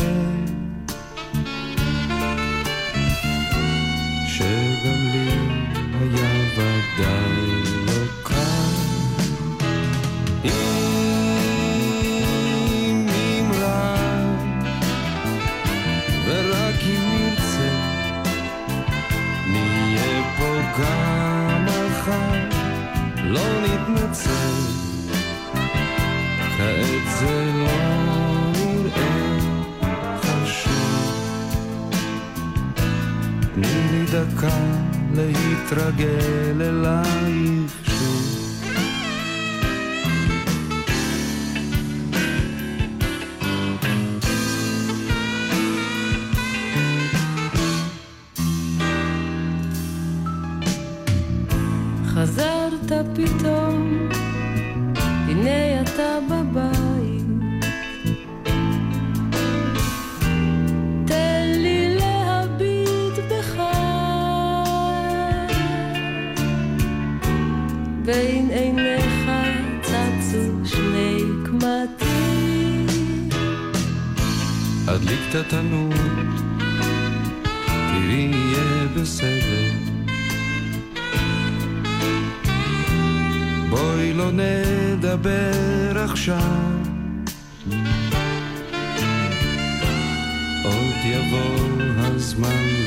דקה להתרגל אלייך התנור, תראי יהיה בסדר. בואי לא נדבר עכשיו. עוד יבוא הזמן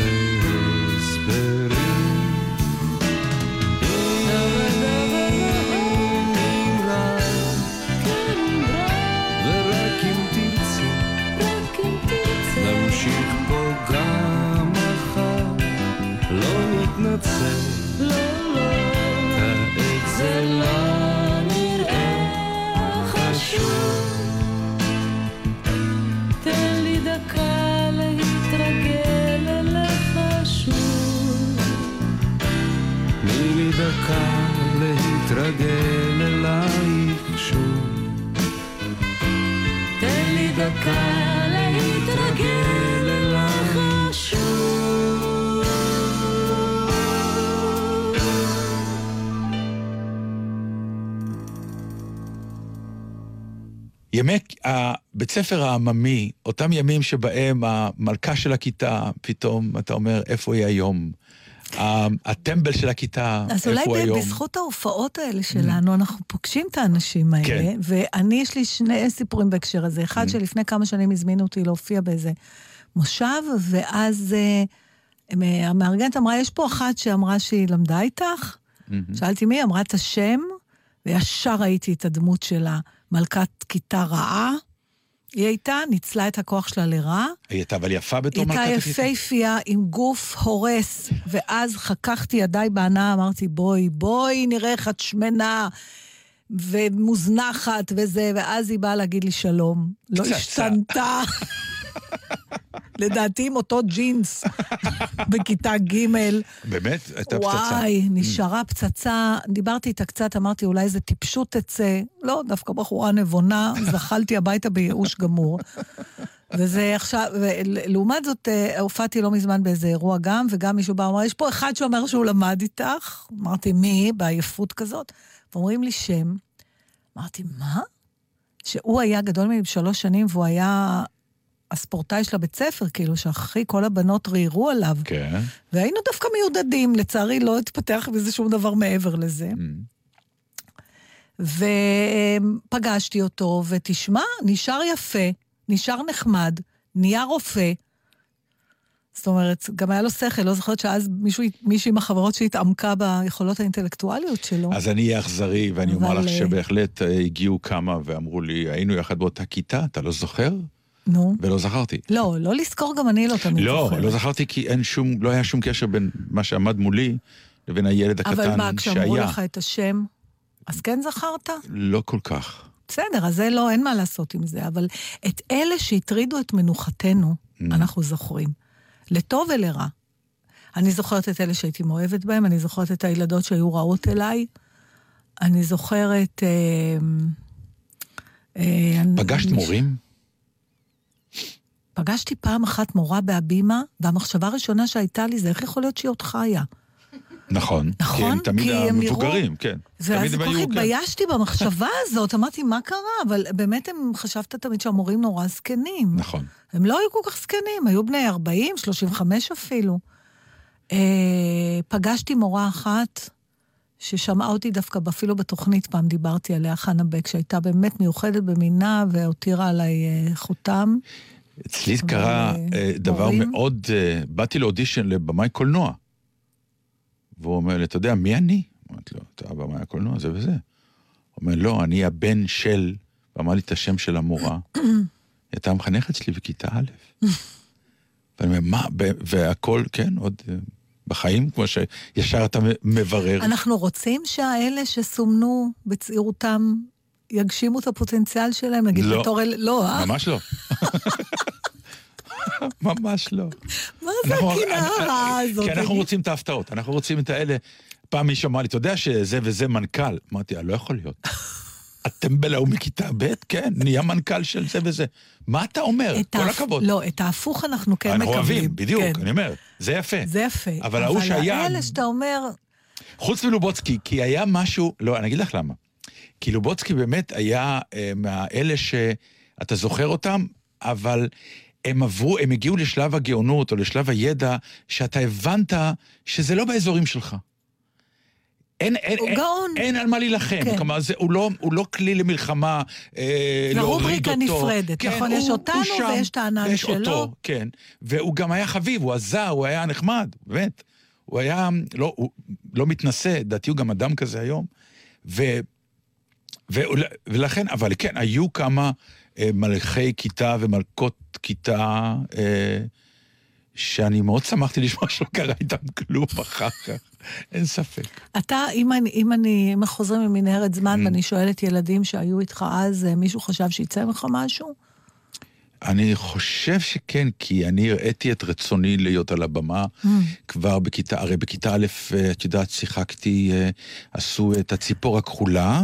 זה לא נראה חשוב. תן לי דקה להתרגל אליך שוב. תני לי דקה להתרגל אלייך שוב. תן לי דקה ימי הבית ספר העממי, אותם ימים שבהם המלכה של הכיתה, פתאום אתה אומר, איפה היא היום? הטמבל של הכיתה, אז איפה הוא אולי ב- היום? בזכות ההופעות האלה שלנו, אנחנו פוגשים את האנשים האלה, כן. ואני, יש לי שני סיפורים בהקשר הזה. אחד, שלפני כמה שנים הזמינו אותי להופיע באיזה מושב, ואז אה, אה, המארגנת אמרה, יש פה אחת שאמרה שהיא למדה איתך. שאלתי מי, אמרה את השם, וישר ראיתי את הדמות שלה, מלכת כיתה רעה. היא הייתה, ניצלה את הכוח שלה לרע. היא הייתה אבל יפה בתור היא מלכת הייתה הכיתה. יפייפייה עם גוף הורס, ואז חככתי ידיי בהנאה, אמרתי, בואי, בואי, נראה איך את שמנה ומוזנחת וזה, ואז היא באה להגיד לי שלום. לא. השתנתה. לדעתי עם אותו ג'ינס בכיתה ג'. באמת? הייתה פצצה. וואי, נשארה פצצה. דיברתי איתה קצת, אמרתי, אולי איזה טיפשות תצא. לא, דווקא בחורה נבונה, *laughs* זחלתי הביתה בייאוש גמור. וזה עכשיו, ולעומת זאת, אה, הופעתי לא מזמן באיזה אירוע גם, וגם מישהו בא, אמר, יש פה אחד שאומר שהוא למד איתך. אמרתי, מי? בעייפות כזאת. ואומרים לי שם. אמרתי, מה? שהוא היה גדול ממני בשלוש שנים, והוא היה הספורטאי של הבית ספר, כאילו, שאחי כל הבנות ריירו עליו. כן. והיינו דווקא מיודדים, לצערי לא התפתח בזה שום דבר מעבר לזה. ופגשתי אותו, ותשמע, נשאר יפה, נשאר נחמד, נהיה רופא. זאת אומרת, גם היה לו שכל, לא זוכרת שאז מישהו, מישהי מהחברות שהתעמקה ביכולות האינטלקטואליות שלו. אז אני אהיה אכזרי, ואני אומר אבל, לך אה, שבהחלט אה, הגיעו כמה ואמרו לי, היינו יחד באותה כיתה, אתה לא זוכר? נו. ולא זכרתי. לא, לא לזכור גם אני לא תמיד לא, זוכרת. לא זכרתי כי אין שום, לא היה שום קשר בין מה שעמד מולי לבין הילד הקטן אבל מה, כשאמרו שהיה. לך את השם, אז כן זכרת? לא כל כך. בסדר, אז זה לא, אין מה לעשות עם זה, אבל את אלה שהטרידו את מנוחתנו, Mm. אנחנו זוכרים. לטוב ולרע. אני זוכרת את אלה שהייתי מאוהבת בהם, אני זוכרת את הילדות שהיו רעות אליי, אני זוכרת... אה, אה, אני- פגשת מורים? פגשתי פעם אחת מורה בהבימה, והמחשבה הראשונה שהייתה לי זה איך יכול להיות שהיא עוד חיה. נכון. כי נכון, הם תמיד כי הם נראו- המבוגרים, כן. ואז תמיד כל כך כן. התביישתי במחשבה *laughs* הזאת, אמרתי, מה קרה? אבל באמת הם, חשבת תמיד שהמורים נורא זקנים. נכון. הם לא היו כל כך זקנים, היו בני 40, 35 אפילו. אה, פגשתי מורה אחת ששמעה אותי דווקא, אפילו בתוכנית פעם דיברתי עליה, חנה בק, שהייתה באמת מיוחדת במינה והותירה עליי אה, חותם. אצלי אבל, קרה אה, אה, דבר? מאוד... אה, באתי לאודישן לבמאי קולנוע. והוא אומר לי, אתה יודע, מי אני? אמרתי לו, אתה במאי הקולנוע, זה וזה. הוא אומר, לא, אני הבן של... ואמר לי את השם של המורה. *clears throat* היא הייתה המחנכת שלי בכיתה א'. *laughs* ואני אומר, מה, והכל, כן, עוד בחיים, כמו שישר אתה מברר. אנחנו רוצים שהאלה שסומנו בצעירותם יגשימו את הפוטנציאל שלהם, נגיד לא. בתור אלה, לא, אה? ממש לא. *laughs* ממש לא. מה זה אנחנו- הקנאה הרעה הזאת? כי אנחנו? רוצים את ההפתעות, אנחנו רוצים את האלה. פעם מישהו אמר לי, אתה יודע שזה וזה מנכ"ל? אמרתי, לא יכול להיות. *laughs* הטמבל ההוא מכיתה ב', כן, נהיה מנכ"ל של זה וזה. מה אתה אומר? כל ההפ- הכבוד. לא, את ההפוך אנחנו כן אנחנו מקבלים. אוהבים, בדיוק, כן. אני אומר, זה יפה. זה יפה. אבל ההוא שהיה- אבל האלה שאתה אומר, חוץ מלובוצקי, כי היה משהו, לא, אני אגיד לך למה. כי לובוצקי באמת היה אה, מהאלה שאתה זוכר אותם, אבל הם עברו, הם הגיעו לשלב הגאונות או לשלב הידע, שאתה הבנת שזה לא באזורים שלך. אין, אין, הוא אין, גאון. אין על מה להילחם. כן. כלומר, זה, הוא, לא, הוא לא כלי למלחמה, אה, להוריד לרובריקה אותו. נפרדת, נכון? יש אותנו ויש את הענן שלו. אותו, כן. והוא גם היה חביב, הוא עזר, הוא היה נחמד, באמת. הוא היה, לא, הוא לא מתנשא, לדעתי הוא גם אדם כזה היום. ו, ולכן, אבל כן, היו כמה אה, מלכי כיתה ומלכות כיתה, אה, שאני מאוד שמחתי לשמוע שלא קרה איתם כלום אחר כך, אין ספק. אתה, אם אני, אם אני, אם חוזרים ממנהרת זמן Mm. ואני שואלת ילדים שהיו איתך אז, אה, מישהו חשב שיצא ממך משהו? אני חושב שכן, כי אני הראיתי את רצוני להיות על הבמה Mm. כבר בכיתה, הרי בכיתה א', אה, את יודעת, שיחקתי, אה, עשו את הציפור הכחולה,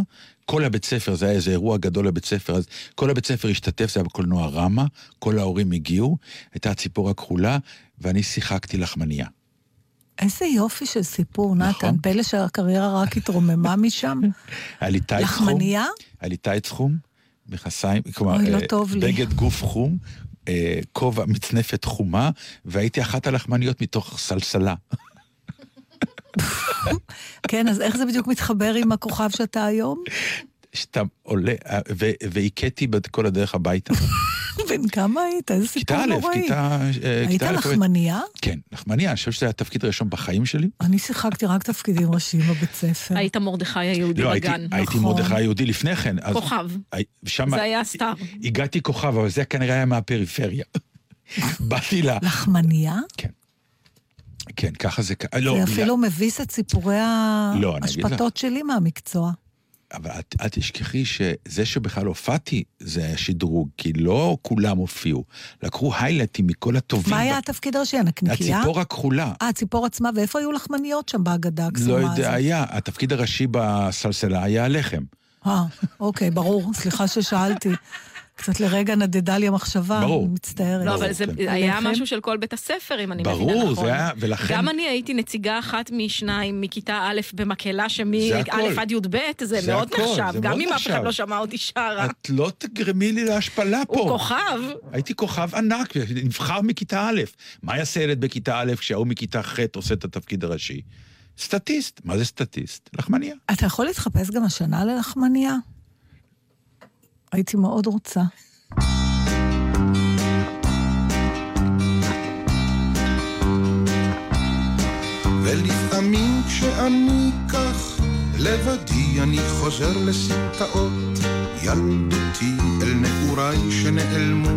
כל הבית ספר, זה היה איזה אירוע גדול לבית ספר, אז כל הבית ספר השתתף, זה היה בקולנוע רמה, כל ההורים הגיעו, הייתה הציפור הכחולה, ואני שיחקתי לחמניה. איזה יופי של סיפור, נכון. נתן. פלא שהקריירה רק התרוממה משם. *laughs* היה לי טייץ חום. לחמניה? היה לי טייץ חום, מכסיים, כלומר, אוי, לא אה, לי. בגד גוף חום, אה, כובע, מצנפת חומה, והייתי אחת הלחמניות מתוך סלסלה. *laughs* *laughs* כן, אז איך זה בדיוק מתחבר עם הכוכב שאתה היום? שאתה עולה, אה, ו- והכיתי בת- כל הדרך הביתה. *laughs* בן כמה היית? איזה סיפור כיתה א', נוראי. כיתה... אה, היית כיתה א', לחמניה? כן, לחמניה, אני חושב שזה היה התפקיד הראשון בחיים שלי. אני שיחקתי רק תפקידים ראשיים בבית ספר. היית מרדכי היהודי לא, הייתי, בגן. הייתי נכון. מרדכי היהודי לפני כן. כוכב. זה היה סטאר. הגעתי כוכב, אבל זה כנראה היה מהפריפריה. *laughs* באתי ל... לחמניה? כן, ככה זה... ק- לא, זה אפילו מביס את סיפורי לא. ההשפטות שלי מהמקצוע. אבל את, אל תשכחי שזה שבכלל הופעתי, זה היה שדרוג, כי לא כולם הופיעו. לקחו היילייטים מכל הטובים. מה היה התפקיד הראשי? הנקניקייה? הציפור הכחולה. אה, הציפור עצמה, ואיפה היו לחמניות שם בהגדה לא הקסומה הזאת? יודע, היה. התפקיד הראשי בסלסלה היה הלחם. אה, אוקיי, ברור, סליחה ששאלתי. קצת לרגע נדדה לי המחשבה, ברור. אני מצטערת. לא, אבל זה כן. היה? משהו של כל בית הספר, אם אני מבינה ברור, נכון. זה היה, ולכן... גם אני הייתי נציגה אחת משניים מכיתה א' במקהלה, שמא'. עד י"ב, זה זה מאוד הכל, נחשב, זה גם מאוד אם אף אחד. לא שמע אותי שרה. את לא תגרמי לי להשפלה פה. הוא כוכב. הייתי כוכב ענק, נבחר מכיתה א'. מה יעשה ילד בכיתה א' כשההוא מכיתה ח' עושה את התפקיד הראשי? סטטיסט. מה זה סטטיסט? לחמניה. אתה יכול להתחפש גם השנה ללחמניה? הייתי מאוד רוצה. ולפעמים כשאני כך לבדי אני חוזר לסמטאות ילדותי אל נעוריי שנעלמו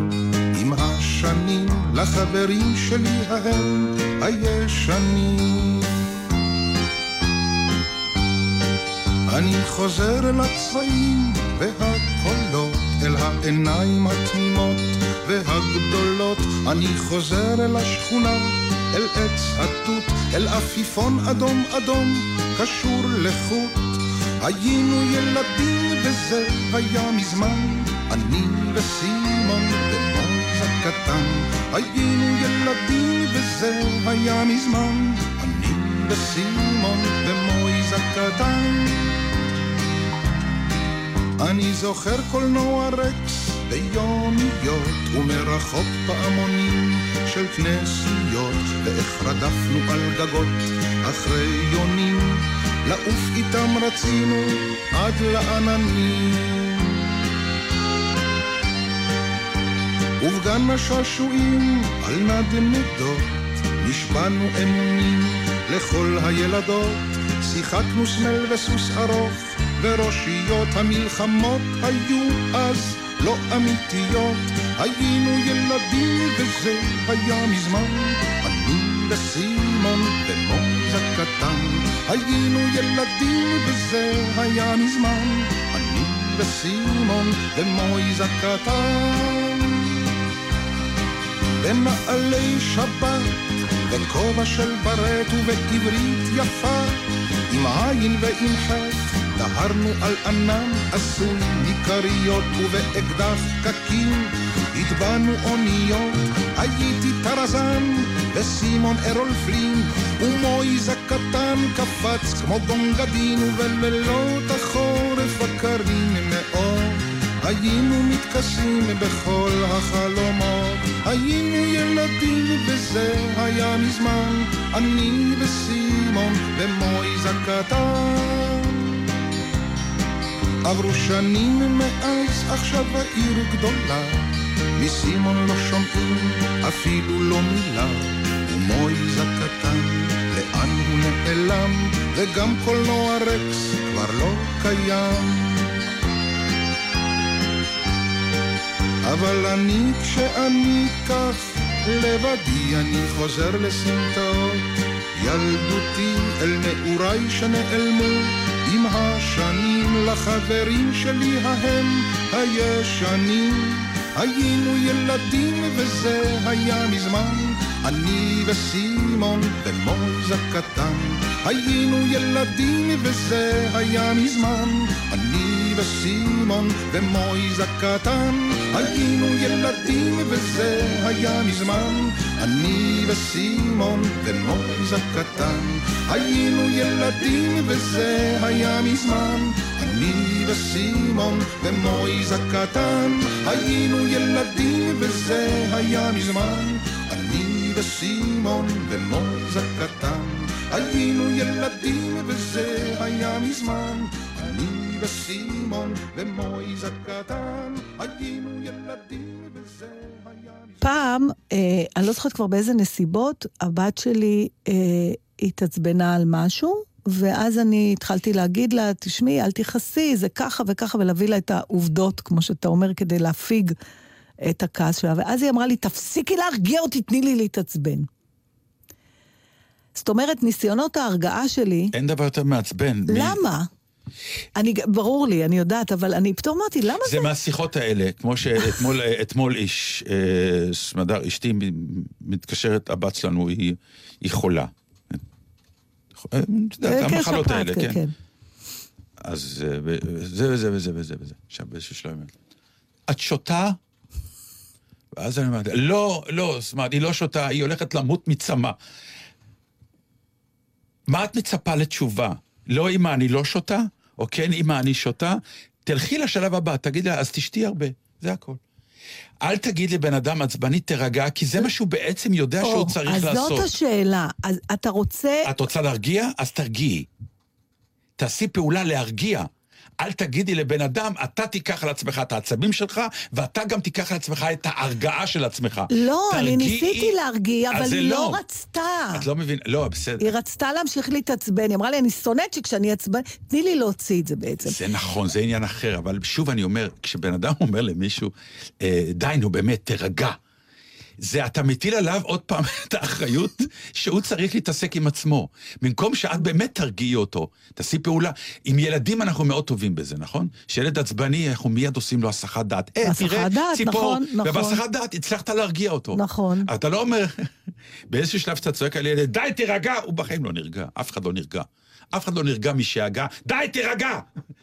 עם השנים לחברים שלי ההם הישנים אני חוזר אל הצבעים אל העיניים התמימות והגדולות. אני חוזר אל השכונה, אל עץ התות, אל עפיפון אדום אדום, קשור לחוט. היינו ילדים וזה היה מזמן, אני וסימון ומויז הקטן. היינו ילדים וזה היה מזמן, אני וסימון ומויז הקטן. אני זוכר קולנוע רקס ביומיות ומרחוק פעמונים של כנסיות ואיך רדפנו על גגות אחרי יונים. לעוף איתם רצינו עד לעננים. ובגן השעשועים על נדנדות נשבענו אמונים לכל הילדות. שיחקנו סמל וסוס ארוך וראשיות המלחמות היו אז לא אמיתיות. היינו ילדים וזה היה מזמן. אני וסימון ומויז הקטן היינו ילדים וזה היה מזמן. אני וסימון ומויז הקטן בנעלי שבת, בכובע של ברט ובעברית יפה, עם עין ועם חטא, דהרנו על ענן עשוי מכריות ובאקדח קקים, הטבענו אוניות, הייתי טרזן וסימון ארול פלין, ומויז הקטן קפץ כמו גונגדין, ובלילות החורף הקרים מאוד, היינו מתכסים בכל החלומות, היינו ילדים וזה היה מזמן, אני וסימון ומויז הקטן. עברו שנים מאז, עכשיו העיר גדולה, מסימון לא שומעים אפילו לא מילה, ומויז הקטן, לאן הוא נעלם, וגם קולנוע רקס כבר לא קיים. אבל אני כשאני כך לבדי אני חוזר לסמטאות. ילדותי אל נעוריי שנעלמו עם השנים לחברים שלי ההם הישנים. היינו ילדים וזה היה מזמן אני וסימון ומויז הקטן היינו ילדים וזה היה מזמן אני וסימון ומויז הקטן היינו ילדים וזה היה מזמן. אני וסימון ומויז הקטן היינו ילדים וזה היה מזמן. אני וסימון ומויז הקטן היינו ילדים וזה היה מזמן. אני וסימון ומויז הקטן היינו ילדים וזה היה מזמן וסימון ומויז הקטן היינו ילדים וזה היה פעם, אה, אני לא זוכרת כבר באיזה נסיבות, הבת שלי אה, התעצבנה על משהו, ואז אני התחלתי להגיד לה, תשמעי, אל תכעסי, זה ככה וככה, ולהביא לה את העובדות, כמו שאתה אומר, כדי להפיג את הכעס שלה. ואז היא אמרה לי, תפסיקי להרגיע אותי, תני לי להתעצבן. זאת אומרת, ניסיונות ההרגעה שלי, אין דבר יותר מעצבן. מ- למה? אני, ברור לי, אני יודעת, אבל אני פתאום אמרתי, למה זה... זה מהשיחות האלה, כמו שאתמול *laughs* אתמול איש, אה, סמדר, אשתי מתקשרת, הבת שלנו היא, היא חולה. אה, את יודעת, כן, המחלות האלה, כן, כן. אז אה, ו- זה וזה וזה וזה וזה. עכשיו באיזשהו שלב, את שותה? ואז אני אומרת, לא, לא, זאת אומרת, היא לא שותה, היא הולכת למות מצמא. מה את מצפה לתשובה? לא אמא, אני לא שותה? או כן, אמא, אני שותה? תלכי לשלב הבא, תגידי לה, אז תשתי הרבה, זה הכל. אל תגיד לבן אדם עצבני, תירגע, כי זה מה שהוא בעצם יודע שהוא או, צריך אז לעשות. זאת השאלה. אז אתה רוצה... את רוצה להרגיע? אז תרגיעי. תעשי פעולה להרגיע. אל תגידי לבן אדם, אתה תיקח על עצמך את העצבים שלך, ואתה גם תיקח על עצמך את ההרגעה של עצמך. לא, אני תרגיעי. ניסיתי להרגיע, אבל היא לא לא. רצתה. את לא מבינה, לא, בסדר. היא רצתה להמשיך להתעצבן, היא אמרה לי, אני שונאת שכשאני אעצבן, תני לי להוציא את זה בעצם. זה נכון, זה עניין אחר, אבל שוב אני אומר, כשבן אדם אומר למישהו, אה, די, נו באמת, תירגע. זה אתה מטיל עליו עוד פעם *laughs* את האחריות שהוא צריך להתעסק עם עצמו. במקום שאת באמת תרגיעי אותו, תעשי פעולה. עם ילדים אנחנו מאוד טובים בזה, נכון? שילד עצבני, אנחנו מיד עושים לו הסחת דעת. אה, תראה, דעת, ציפור. נכון, נכון. ובהסחת דעת הצלחת להרגיע אותו. נכון. אתה לא אומר, *laughs* באיזשהו שלב שאתה צועק על ילד, די, תירגע, הוא בחיים לא נרגע, אף אחד לא נרגע. אף אחד לא נרגע משאגה, די, תירגע!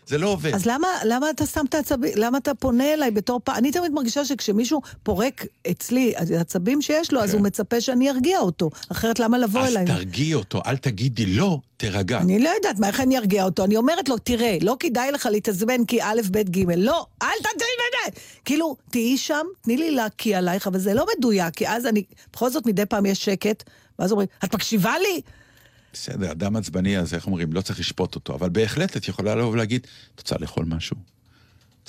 זה לא עובד. אז למה, למה אתה שם את העצבים, למה אתה פונה אליי בתור פעם? אני תמיד מרגישה שכשמישהו פורק אצלי העצבים שיש לו, אז כן. הוא מצפה שאני ארגיע אותו. אחרת למה לבוא אז אליי? תרגיעי אותו, אל תגידי לא, תירגע. אני לא יודעת, מה, איך אני ארגיע אותו? אני אומרת לו, תראה, לא כדאי לך להתעצבן כי א', ב', ג', לא, אל תתעצבן. כאילו, תהיי שם, תני לי להקיא עלייך, אבל זה לא מדויק, כי אז אני, בכל זאת מדי פעם יש שקט, ואז אומרים, את מקשיבה לי? בסדר, אדם עצבני, אז איך אומרים, לא צריך לשפוט אותו, אבל בהחלט את יכולה לבוא ולהגיד, את רוצה לאכול משהו?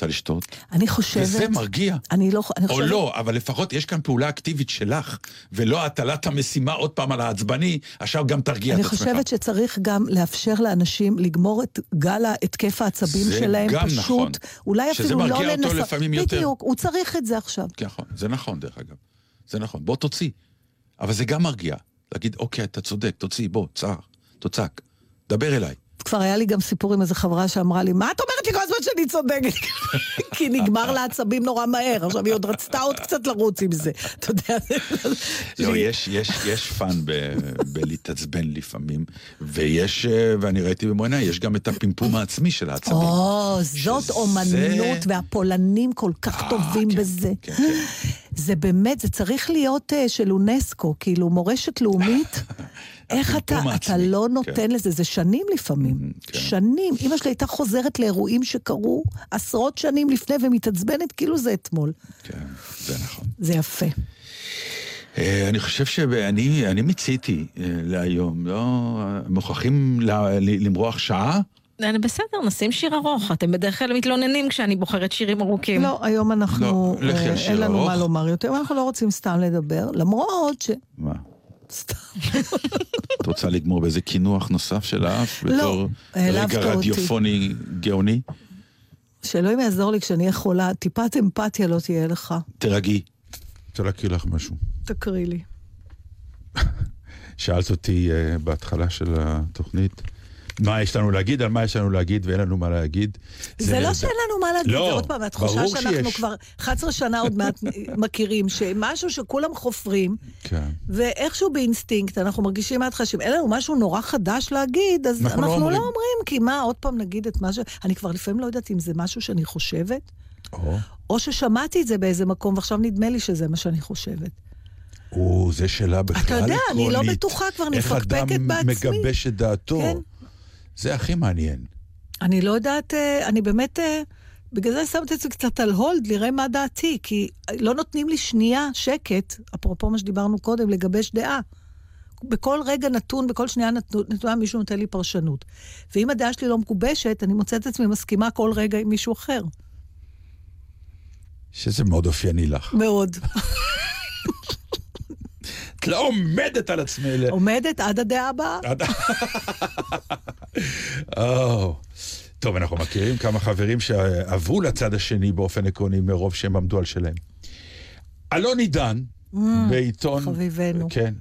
רוצה לשתות? אני חושבת... וזה מרגיע. אני לא... אני או חושבת... לא, אבל לפחות יש כאן פעולה אקטיבית שלך, ולא הטלת המשימה עוד פעם על העצבני, עכשיו גם תרגיע אני את עצמך. חושבת שצריך גם לאפשר לאנשים לגמור את גל ההתקף העצבים זה שלהם, גם פשוט, נכון. אולי שזה אפילו לא מרגיע אותו לנסות. לפעמים יותר. בדיוק, הוא צריך את זה עכשיו. נכון, זה נכון דרך אגב. זה נכון, בוא תוציא. אבל זה גם מרגיע. להגיד, אוקיי, אתה צודק, תוציא, בוא, צער, תוצק, דבר אליי. כבר היה לי גם סיפור עם איזו חברה שאמרה לי, מה את אומרת לי כל הזמן שאני צודקת? *laughs* כי נגמר לה עצבים נורא מהר. עכשיו, היא עוד רצתה עוד קצת לרוץ עם זה. אתה יודע, לא, יש, יש, יש fun בלהתעצבן לפעמים, ויש, אה, ואני ראיתי במו עיניי, יש גם את הפימפום העצמי של העצבים. או, זאת אומנות, והפולנים כל כך אה, טובים כן, בזה. כן, כן. זה באמת, זה צריך להיות אה, של אונסקו, כאילו מורשת לאומית. *laughs* איך אתה, אתה לא כן. נותן לזה, זה שנים לפעמים. כן. שנים. אמא שלי הייתה חוזרת לאירועים שקרו עשרות שנים לפני ומתעצבנת כאילו זה אתמול. כן, זה נכון. זה יפה. אה, אני חושב שאני אני מיציתי אה, להיום, לא... מוכרחים למרוח שעה? אני בסדר, נשים שיר ארוך. אתם בדרך כלל מתלוננים כשאני בוחרת שירים ארוכים. לא, היום אנחנו, לא, לכי על אה, שיר אין לנו ארוך. מה לומר יותר, אנחנו לא רוצים סתם לדבר, למרות ש... מה? סתם. את רוצה לגמור באיזה קינוח נוסף של האף? לא, בתור העלבת רגע אותי. רדיופוני גאוני? שאלוהים יעזור לי כשאני אהיה חולה, טיפת אמפתיה לא תהיה לך. תירגעי. רוצה להקריא לך משהו. תקריא לי. *laughs* שאלת אותי uh, בהתחלה של התוכנית, מה יש לנו להגיד, על מה יש לנו להגיד ואין לנו מה להגיד. זה לא שאין לנו מה להגיד, לא, זה עוד פעם, התחושה שאנחנו שיש. כבר 11 שנה עוד מעט *laughs* מכירים, שמשהו שכולם חופרים, כן. ואיכשהו באינסטינקט אנחנו מרגישים מההתחלה שאם אין לנו משהו נורא חדש להגיד, אז אנחנו אנחנו, לא לא, אומרים. אומרים, כי מה, עוד פעם נגיד את מה ש... אני כבר לפעמים לא יודעת אם זה משהו שאני חושבת, או, או ששמעתי את זה באיזה מקום, ועכשיו נדמה לי שזה מה שאני חושבת. או, זה שאלה בכלל אתה יודע, אני לא עקרונית. בטוחה, כבר אני איך מפקפקת אדם בעצמי. מגבש את דעתו. כן. זה הכי מעניין. אני לא יודעת, אה, אני באמת, אה, בגלל זה שמתי את זה קצת על הולד, לראה מה דעתי, כי לא נותנים לי שנייה שקט, אפרופו מה שדיברנו קודם, לגבש דעה. בכל רגע נתון, בכל שנייה נתונה מישהו נותן לי פרשנות. ואם הדעה שלי לא מגובשת, אני מוצאת את עצמי מסכימה כל רגע עם מישהו אחר. שזה מאוד אופייני לך. מאוד. *laughs* את לא עומדת על עצמי. עומדת עד הדעה הבאה. *laughs* טוב, אנחנו מכירים כמה חברים שעברו לצד השני באופן עקרוני מרוב שהם עמדו על שלהם. אלון עידן, בעיתון... חביבנו. כן.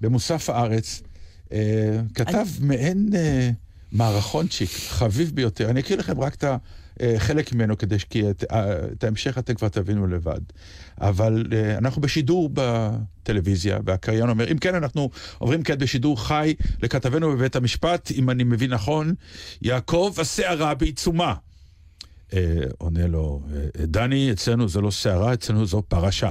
במוסף הארץ, אה, כתב מעין אה, מערכונצ'יק, חביב ביותר. אני אקריא לכם רק את החלק ממנו, כדי כי את, אה, את ההמשך אתם כבר תבינו לבד. אבל אה, אנחנו בשידור בטלוויזיה, והקריין אומר, אם כן, אנחנו עוברים כעת בשידור חי לכתבנו בבית המשפט, אם אני מבין נכון, יעקב הסערה בעיצומה. אה, עונה לו, אה, דני, אצלנו זה לא סערה, אצלנו זו פרשה.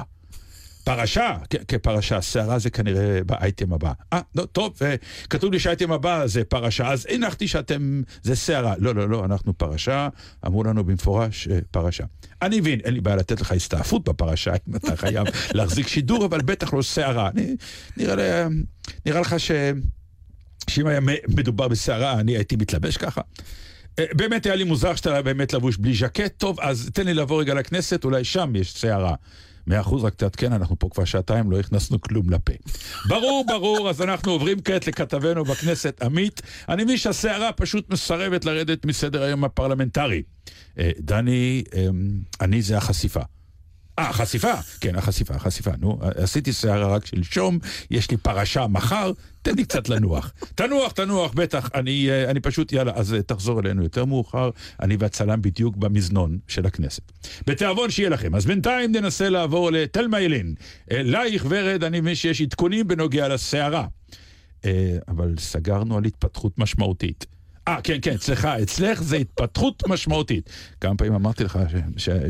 פרשה, כפרשה, סערה זה כנראה באייטם הבא. אה, לא, טוב, אה, כתוב לי שהאייטם הבא זה פרשה, אז הנחתי שאתם, זה סערה. לא, לא, לא, אנחנו פרשה, אמרו לנו במפורש אה, פרשה. אני מבין, אין לי בעיה לתת לך הסתעפות בפרשה, אם אתה חייב *laughs* להחזיק שידור, אבל בטח לא סערה. נראה אה, נראה לך ש... שאם היה מדובר בסערה, אני הייתי מתלבש ככה. באמת היה לי מוזר שאתה באמת לבוש בלי ז'קט, טוב, אז תן לי לעבור רגע לכנסת, אולי שם יש סערה. מאה אחוז, רק תעדכן, אנחנו פה כבר שעתיים, לא הכנסנו כלום לפה. ברור, ברור, אז אנחנו עוברים כעת לכתבנו בכנסת, עמית. אני מבין שהסערה פשוט מסרבת לרדת מסדר היום הפרלמנטרי. אה, דני, אה, אני זה החשיפה. אה, החשיפה, כן, החשיפה, החשיפה, נו, עשיתי שערה רק שלשום, יש לי פרשה מחר, תן לי קצת לנוח. *laughs* תנוח, תנוח, בטח, אני, אה, אני פשוט, יאללה, אז אה, תחזור אלינו יותר מאוחר, אני והצלם בדיוק במזנון של הכנסת. בתיאבון שיהיה לכם. אז בינתיים ננסה לעבור לתלמה ילין. אלייך ורד, אני מבין שיש עדכונים בנוגע לסערה. אה, אבל סגרנו על התפתחות משמעותית. אה, כן, כן, אצלך, אצלך זה התפתחות משמעותית. כמה פעמים אמרתי לך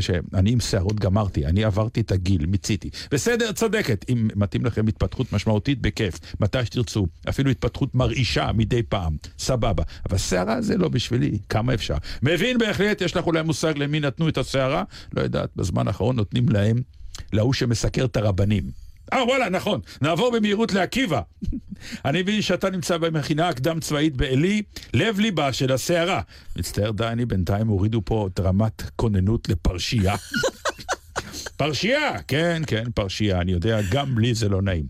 שאני עם שערות גמרתי, אני עברתי את הגיל, מיציתי. בסדר, צודקת, אם מתאים לכם התפתחות משמעותית, בכיף, מתי שתרצו. אפילו התפתחות מרעישה מדי פעם, סבבה. אבל שערה זה לא בשבילי, כמה אפשר. מבין בהחלט, יש לך אולי מושג למי נתנו את השערה? לא יודעת, בזמן האחרון נותנים להם, להוא שמסקר את הרבנים. אה, וואלה, נכון. נעבור במהירות לעקיבא. *laughs* אני מבין שאתה נמצא במכינה הקדם צבאית בעלי, לב ליבה של הסערה. מצטער, דני, בינתיים הורידו פה את רמת כוננות לפרשייה. *laughs* פרשייה, כן, כן, פרשייה, אני יודע, גם לי זה לא נעים.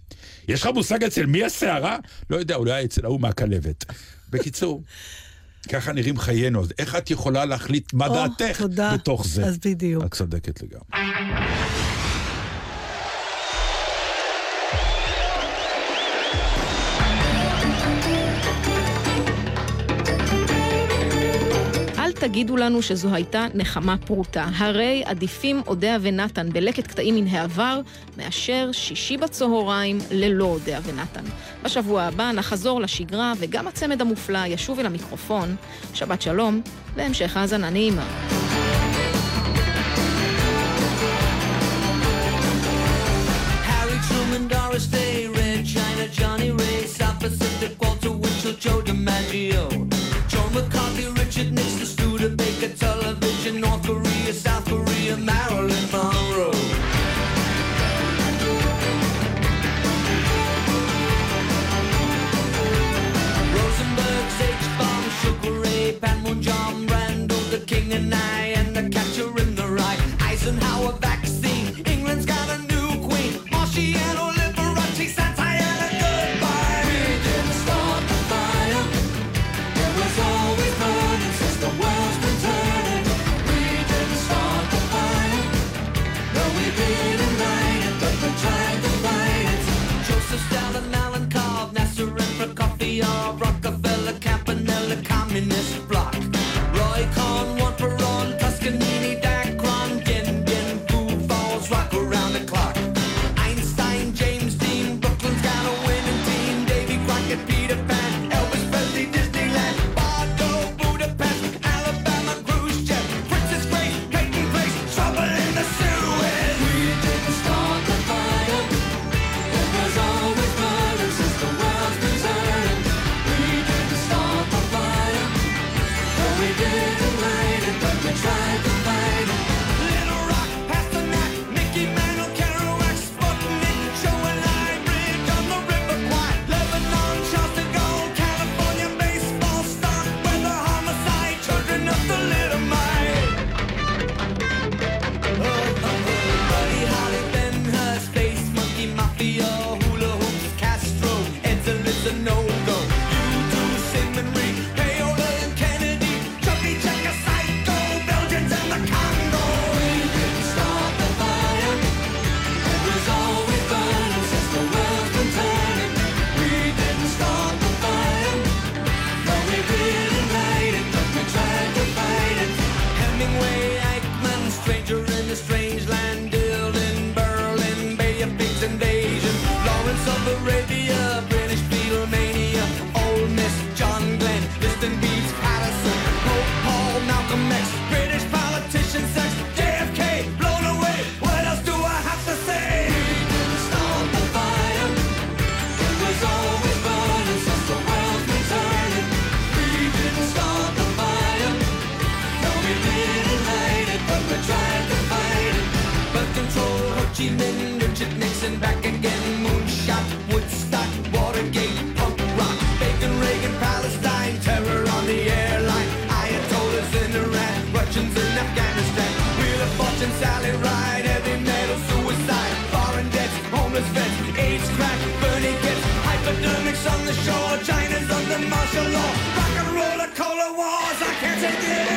יש לך מושג אצל מי הסערה? לא יודע, אולי אצל ההוא מהכלבת. בקיצור, *laughs* ככה נראים חיינו, איך את יכולה להחליט מה דעתך תודה. בתוך זה? אז בדיוק. את צודקת לגמרי. תגידו לנו שזו הייתה נחמה פרוטה. הרי עדיפים אודיה ונתן בלקט קטעים מן העבר, מאשר שישי בצהריים ללא אודיה ונתן. בשבוע הבא נחזור לשגרה, וגם הצמד המופלא ישוב אל המיקרופון. שבת שלום, והמשך האזנה נעימה. Johnny Ray, South Pacific, Walter Winchell, Joe DiMaggio, Joe McCarthy. television, North Korea, South Korea, Maryland, Monroe. Shore. China's under martial law. Rock and roll, a cola wars. I can't take it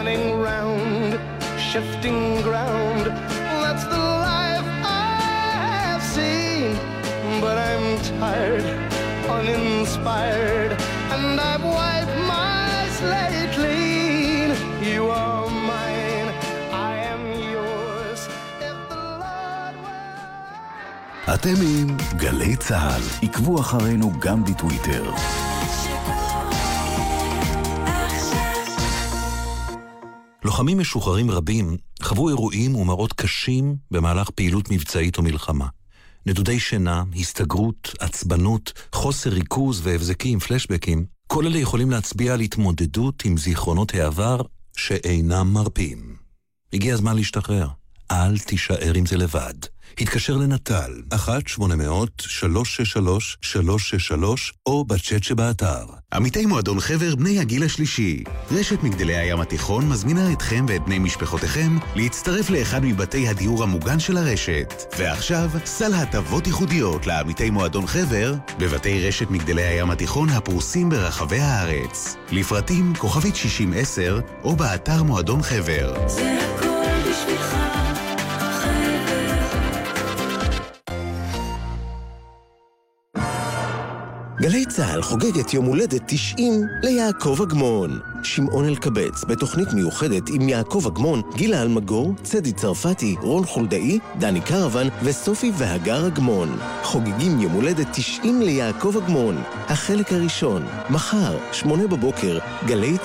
running round, shifting ground. That's the life I have seen. But I'm tired, uninspired, and I've wiped my slate clean. You are mine, I am yours. If the Lord will. אתם עם גלי צה"ל. עקבו אחרינו גם בטוויטר. לוחמים משוחררים רבים חוו אירועים ומראות קשים במהלך פעילות מבצעית או מלחמה. נדודי שינה, הסתגרות, עצבנות, חוסר ריכוז והבזקים, פלשבקים, כל אלה יכולים להצביע על התמודדות עם זיכרונות העבר שאינם מרפים. הגיע הזמן להשתחרר. אל תישאר עם זה לבד. התקשר לנט"ל, 1-800-363-363, או בצ'אט שבאתר. עמיתי מועדון חבר בני הגיל השלישי. רשת מגדלי הים התיכון מזמינה אתכם ואת בני משפחותיכם להצטרף לאחד מבתי הדיור המוגן של הרשת. ועכשיו, סל הטבות ייחודיות לעמיתי מועדון חבר בבתי רשת מגדלי הים התיכון הפרוסים ברחבי הארץ. לפרטים כוכבית 6010 או באתר מועדון חבר. זה הכל גלי צה"ל חוגגת יום הולדת 90 ליעקב אגמון. שמעון אלקבץ בתוכנית מיוחדת עם יעקב אגמון, גילה אלמגור, צדי צרפתי, רון חולדאי, דני קרוון וסופי והגר אגמון. חוגגים יום הולדת 90 ליעקב אגמון. החלק הראשון, מחר, שמונה בבוקר, גלי